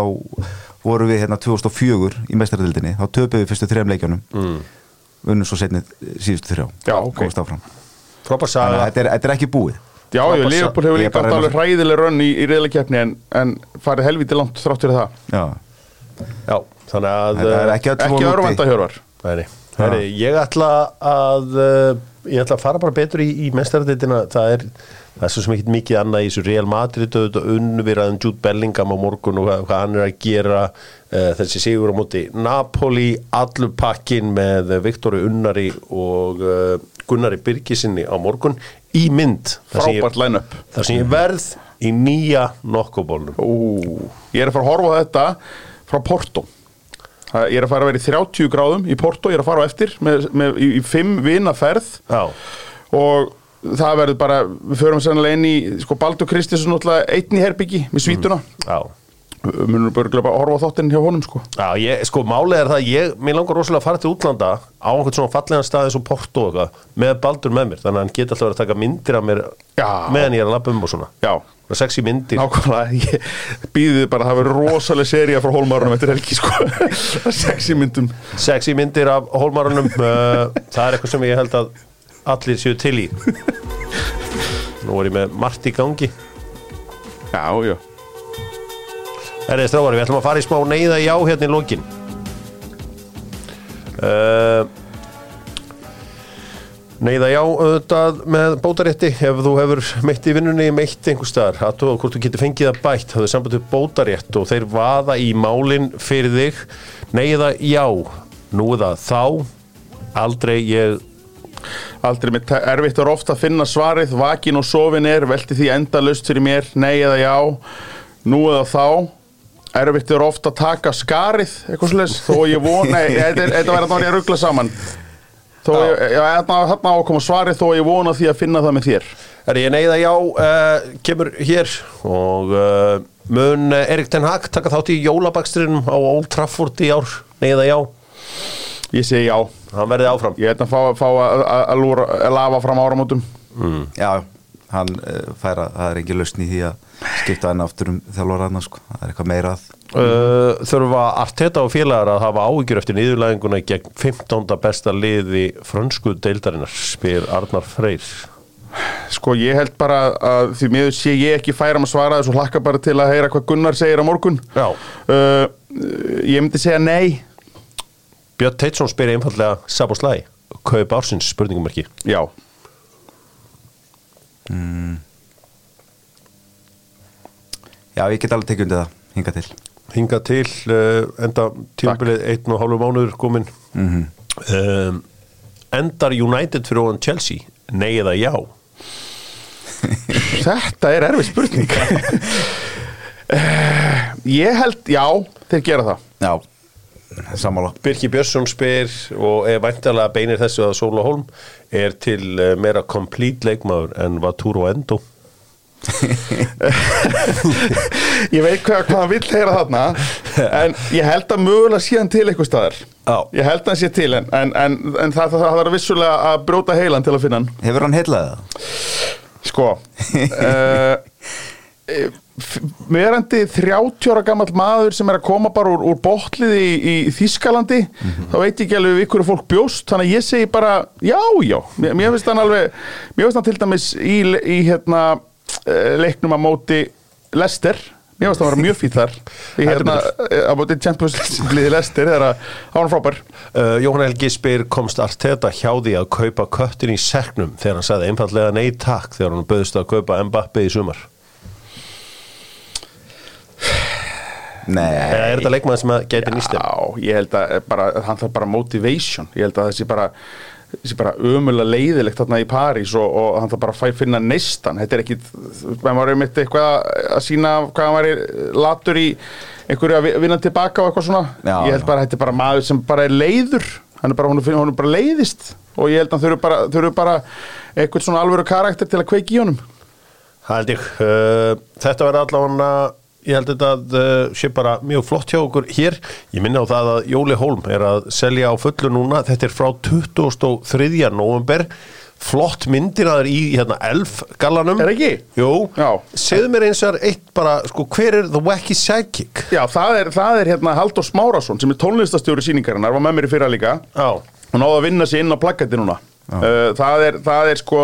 voru við hérna 2004 í mestaradildinni, þá töpuðum við fyrstu þrejum leikjunum. Mm. unnum svo setnið síðustu þrjá. Já, ok. komast áfram. Frábær Þannig saga að þetta er, þetta er ekki búið Já, sa- Liverpool hefur Ég er líka átt að alveg hræðileg rönn í, í reyðleikjafni en, en farið helviti langt þrátt fyrir það. Já, Já, þannig að þetta er ekki öll Ekki úti. örvænta hjörvar. Ég ætla að uh, ég ætla að fara bara betur í, í mestarðitina það er, það er svo sem ekkert mikið annað í þessu. Real Madrid auðvitað unnviraðum Jude Bellingham á morgun og hvað, hvað hann er að gera uh, þessi sigur á móti Napoli allur pakkin með Viktori Unnari og uh, Gunnari Birgisinni á morgun í mynd. Frábært line-up. þar sem ég verð í nýja nokkubólnum Ú, ég er að fara að horfa þetta frá Porto. Það- Ég er að fara að vera í 30 gráðum í Porto, ég er að fara á eftir með, með, í, í fimm vina ferð Já, og það verður bara, við förum sennilega inn í sko Baldur náttúrulega einn í herbyggi með svítuna, já. mm. Munum bara bara að horfa þáttinn hjá honum sko Já, ég, sko, málið er það, að ég, mér langar rosalega að fara til útlanda á einhvern svona fallegan stað eins og Porto og eitthvað, með Baldur með mér, þannig að hann geti alltaf verið að taka myndir af mér Já. meðan ég er að labba um og svona. Já, er sexy myndir. nákvæmlega, ég býðið bara að það verður rosalega seria frá hólmarunum eftir helgi sko (laughs) sexy myndum Sexy myndir af hólmarunum, uh, það er eitthvað sem ég held að allir séu til í. Nú er ég með margt í gangi. Já, já Herrið stráðar, við ætlum að fara í smá neyða já hérna í lokin. Uh, neyða já auðvitað með bótarétti ef þú hefur meitt í vinnunni meitt einhver staðar, að þú hvort þú getur fengið það bætt það er samband við bótarétt og þeir vaða í málin fyrir þig. Neyða já, nú er það þá. Aldrei ég Aldrei mitt erfitt er ofta að finna svarið. Vakin og sofin er, velti því endalaust fyrir mér. Nei eða já Nú eða þá Erfitt er ofta að taka skarið Eitthvað svolítið Þó ég von Nei, (laughs) þetta er- þetta væri að ég ruggla saman. Þó ég, já, þarna þarna á að koma svarið Þó ég vona því að finna það með þér. Er ég neyða já uh, kemur hér. Og uh, mun Erik Ten Hag taka þátt í jólabakstrinum á Old Trafford í ár? Neyða já, Ég segi já. Hann verði áfram. Ég ætla að fá, fá að, lafa fram áramótum. Já, hann uh, færa, það er ekki lausn í því að skipta hann aftur um þjálfur hann sko. það er eitthvað meira að uh, þurfa Arteta og félagar að hafa áhyggjur eftir niðurlæðinguna gegn 15. besta liði frönsku deildarinnar spyr Arnar Freyr Sko ég held bara að því miður sé ég ekki færa að svara þessu hlakka bara til að heyra hvað Gunnar segir á morgun Já. uh, Ég myndi segja nei Björn Teitsson spyr einfallega Sab og Slæ kaup ársins spurningumarki Já Já, ég get alveg tekið undir það, hinga til. Hinga til uh, enda tímabilið einn og hálfu mánuður komin um, endar United fyrir ofan Chelsea? Nei eða já? (laughs) Þetta er erfið spurning. (laughs) Eh, Ég held, já, þeir gera það. Já, sammála Birki Björnsson spyr og er væntalega beinir þessu að Sóla Holm er til uh, meira complete leikmaður en Vatúr og Endo (laughs) Ég veit hvað, hvað hann vill heyra þarna En ég held að mögulega sé hann til eitthvað staðar Já. Ég held að hann sé til En, en, en, en það, er vissulega að brjóta heilan til að finna hann Hefur hann heilaðið það? Sko uh, (laughs) Verandi 30 ára gammal maður sem er að koma bara úr, úr botliði í, í Þískalandi þá veit ég ekki alveg hverju fólk bjóst þannig að ég segi bara já, já. Mér, mér finnst hann alveg, mér finnst hann til dæmis í, í hérna eh, leiknum að móti Lester mér finnst hann vera mjög fýtt þar. Í hérna eh, að móti Champions League Lester þegar að hann frábær. Uh, Jóhann Helgi spyr komst Arteta hjá því að kaupa köttin í seknum þegar hann sagði einfallega nei takk þegar hann böðist að kaupa Mbappe í sumar eða er þetta leikmaður sem gæti nýst Já, ég held að bara, hann þarf bara motivation. Ég held að þessi bara þessi bara ömulega leiðilegt þarna í París og, og hann þarf bara að finna neistan þetta er ekki, maður var einmitt eitthvað að sína hvað hann væri latur í einhverju að vi- vinna tilbaka og eitthvað svona. Já, ég held bara að þetta er bara maður sem bara er leiður. Hann er bara, hún er, hún er bara leiðist. Og ég held að hann þurfi bara, þurfi bara eitthvað svona alvöru karakter til að kveiki í honum. Ég. Uh, Þetta verður allavega ég held þetta að uh, sé bara mjög flott hjá okkur hér ég minna á það að Jóli Hólm er að selja á fullu núna þetta er frá 23. november flott myndir að það er í hérna elf gallanum Er ekki? Jú, Já. segðu mér eins og eitt bara, sko, hver er The Wacky Sidekick? Já, það er, það er hérna Halldór Smárasson sem er tónlistastjóri síningarinnar, var með mér í fyrra líka Já, og náðu að vinna sig inn á plaggati núna uh, það, er, það er sko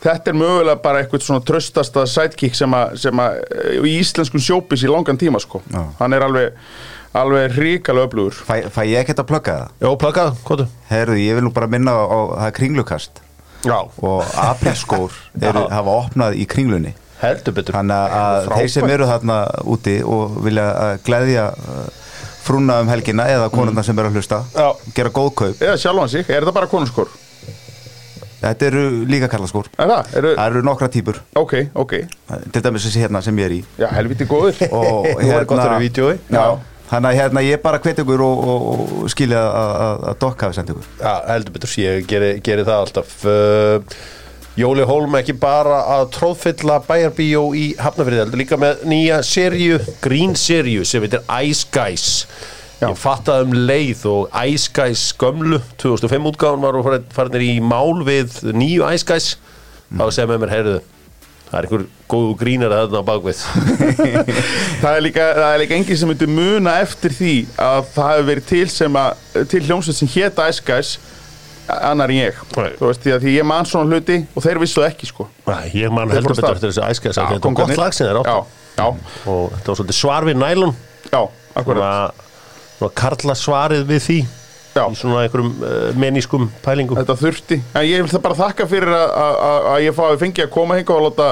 þetta er mögulega bara eitthvað svona tröstasta sidekick sem að, sem að uh, í íslenskun sjópis í langan tíma sko. Já. hann er alveg, alveg ríkalega öflugur. Fæ, fæ ég ekkert að plugga það? já, plakað, hvað Herðu, ég vil nú bara minna á, á það er kringlukast. Já. og aprilskór (laughs) hafa opnað í kringlunni. Heldur betur. Þannig að þeir sem eru þarna úti og vilja uh, gleðja frúna um helgina eða konurna sem eru að hlusta Já. gera góð kaup. Eða sjálfan sig, er það bara konurskor? Þetta eru líka karlaskór. Það? Eru, það eru nokkra típur ok, ok. Til dæmis þessi hérna sem ég er í. Já, helviti góður. Og (laughs) vídeói. já, þannig að hérna ég bara hvet ykkur og, og, og skilja að, dokka hafi sendt ykkur Já, heldur betur, ég geri, geri það alltaf. Uh, Jóli Hólm ekki bara að tróðfylla bæjarbíó í heldur líka með nýja serju, grín serju sem heitir Ice Guys Ég fattaði um leið og Guys gömlu, 2005 útgáðan var og farinir í mál við nýju Guys þá segja með mér, heyrðu það er einhver góðu grínir að þarna á bakvið (laughs) Það er líka, það er líka enginn sem myndi muna eftir því að það hefur verið til sem að til hljómsveit sem Ice Guys annar en ég. Nei. þú veist því að því ég man svona hluti og þeir vissu það ekki sko. Æ, Ég man heldur betur eftir þessu Já, þetta var gott lag sem þeir já, og þetta var svolítið svar við nælun já, akkurat karla svarið við því Já. í svona einhverjum uh, menískum pælingum. Þetta þurfti, en ég vil það bara þakka fyrir að, ég fengi að koma hinga og láta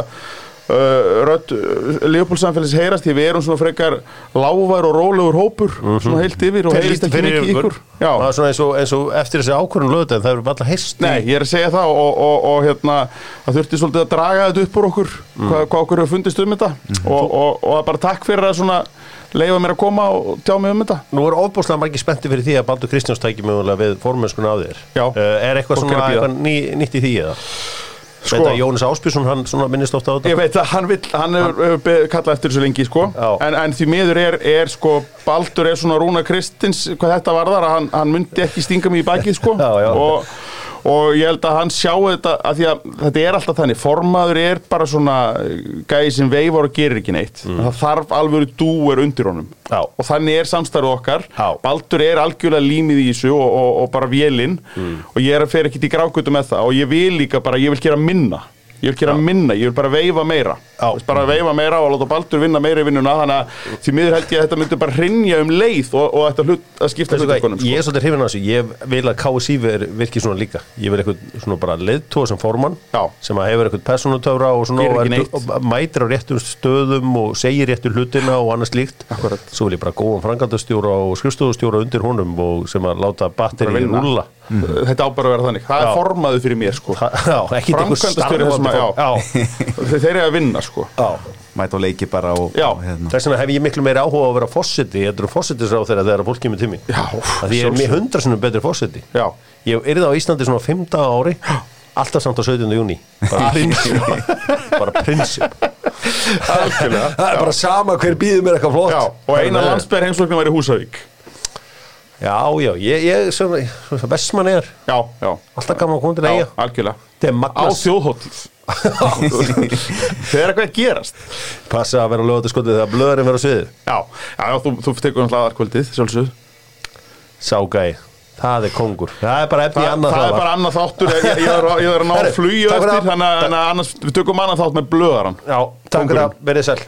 uh, rödd uh, Leopold samfélags heyrast því við erum svona frekar lávar og rólegur hópur svona heilt yfir og heyrist ekki mikið ykkur. Það er svona eins og, eins og eftir þessi ákvörðun lögðu það eru alltaf heist Nei, ég er að segja það og, og, og hérna, það þurfti svolítið að draga þetta upp úr okkur, hvað, hvað okkur hefur fundist um þetta. Og, og, og bara takk fyrir að svona leifa mér að koma og tjá mig um þetta. Nú er ofbúslega margir spennti fyrir því að Baldur Kristjáns tæki mögulega við formennskuna á þér Já. uh, Er eitthvað er svona eitthvað ný, nýtt í því eða? Sko- Veit að Jónas Áspjússon hann svona minnist ofta á þetta Ég veit að hann, vill, hann hefur be- kallað eftir þessu lengi sko. En, en því miður er, er sko, Baldur er svona Rúna Kristins hvað þetta varðar að hann, hann myndi ekki stinga mig í bakið sko. Og, og ég held að hann sjá þetta að því að þetta er alltaf þannig formaður er bara svona gæði sem veifar og gerir ekki neitt það þarf alveg dúer undir honum Mm. Já. og þannig er samstarfið okkar Já. Baldur er algjörlega límið í þessu og, og, og bara vélinn Mm. og ég er að fer ekkit í grákutu með það og ég vil líka bara, ég vil gera minna ég vil gera minna, ég vil bara veifa meira. Já. Bara veifa meira og láta Baldur vinna meira í vinnuna þannig að því miður held ég að þetta myndi bara hrinja um leið og, og þetta hlut, að skipta Veistu hvað, hlutarkonum Ég er svolítið hrifin á þessu, ég vil að KSI ver- virki svona líka. Ég vil eitthvað svona bara leiðtóa sem formann Já. sem að hefur eitthvað personutöfra og, svona, og, og mætir á réttum stöðum og segir réttu hlutina og annað slíkt. Akkurat. Svo vil ég bara góðan frangandastjóra og skrifstofustjóra undir honum og sem að láta batteri Bara vinna. rúlla þetta á bara að vera þannig, það Já. er formaðu fyrir mér sko framkvæmdastjóri þessum að, þeir eru að vinna sko já. mæta og leiki bara og, Já. og hérna. Þess vegna hef ég miklu meiri áhuga á að vera fósiti Ég er fósitisráð þegar þegar fólk kemur til mig Já, Að Því ég er mér hundra sinnum betri fósiti. Ég er það á Íslandi svona 15 ári Alltaf samt á 17. júni (laughs) Bara prinsip Bara prinsip. Það er bara sama hver býður mér eitthvað flott Já, og eina landsbæri heimsóknum væri Húsavík Já, já, ég, ég svona, Vestmann er. Já, já, Alltaf gaman að koma til að já, eiga. algjörlega. Þetta er Á magnast þjóðhóttíð (laughs) Þegar eitthvað að gerast. Passa að vera að lögða til skotið þegar blöðurinn vera á sviðið. Já, já, já þú, þú tekur náttúrulega aðarkvöldið, sjálfsög Sá gæi. Það er kongur. Það er bara efni í annað það er bara annað þáttur. Ég, ég, ég, er, að- ég er að ná Herri, flugju takk fyrir eftir það. Þannig að- þannig að annars, við tökum annað þátt með blöðaran Já, takk fyrir að verið sæl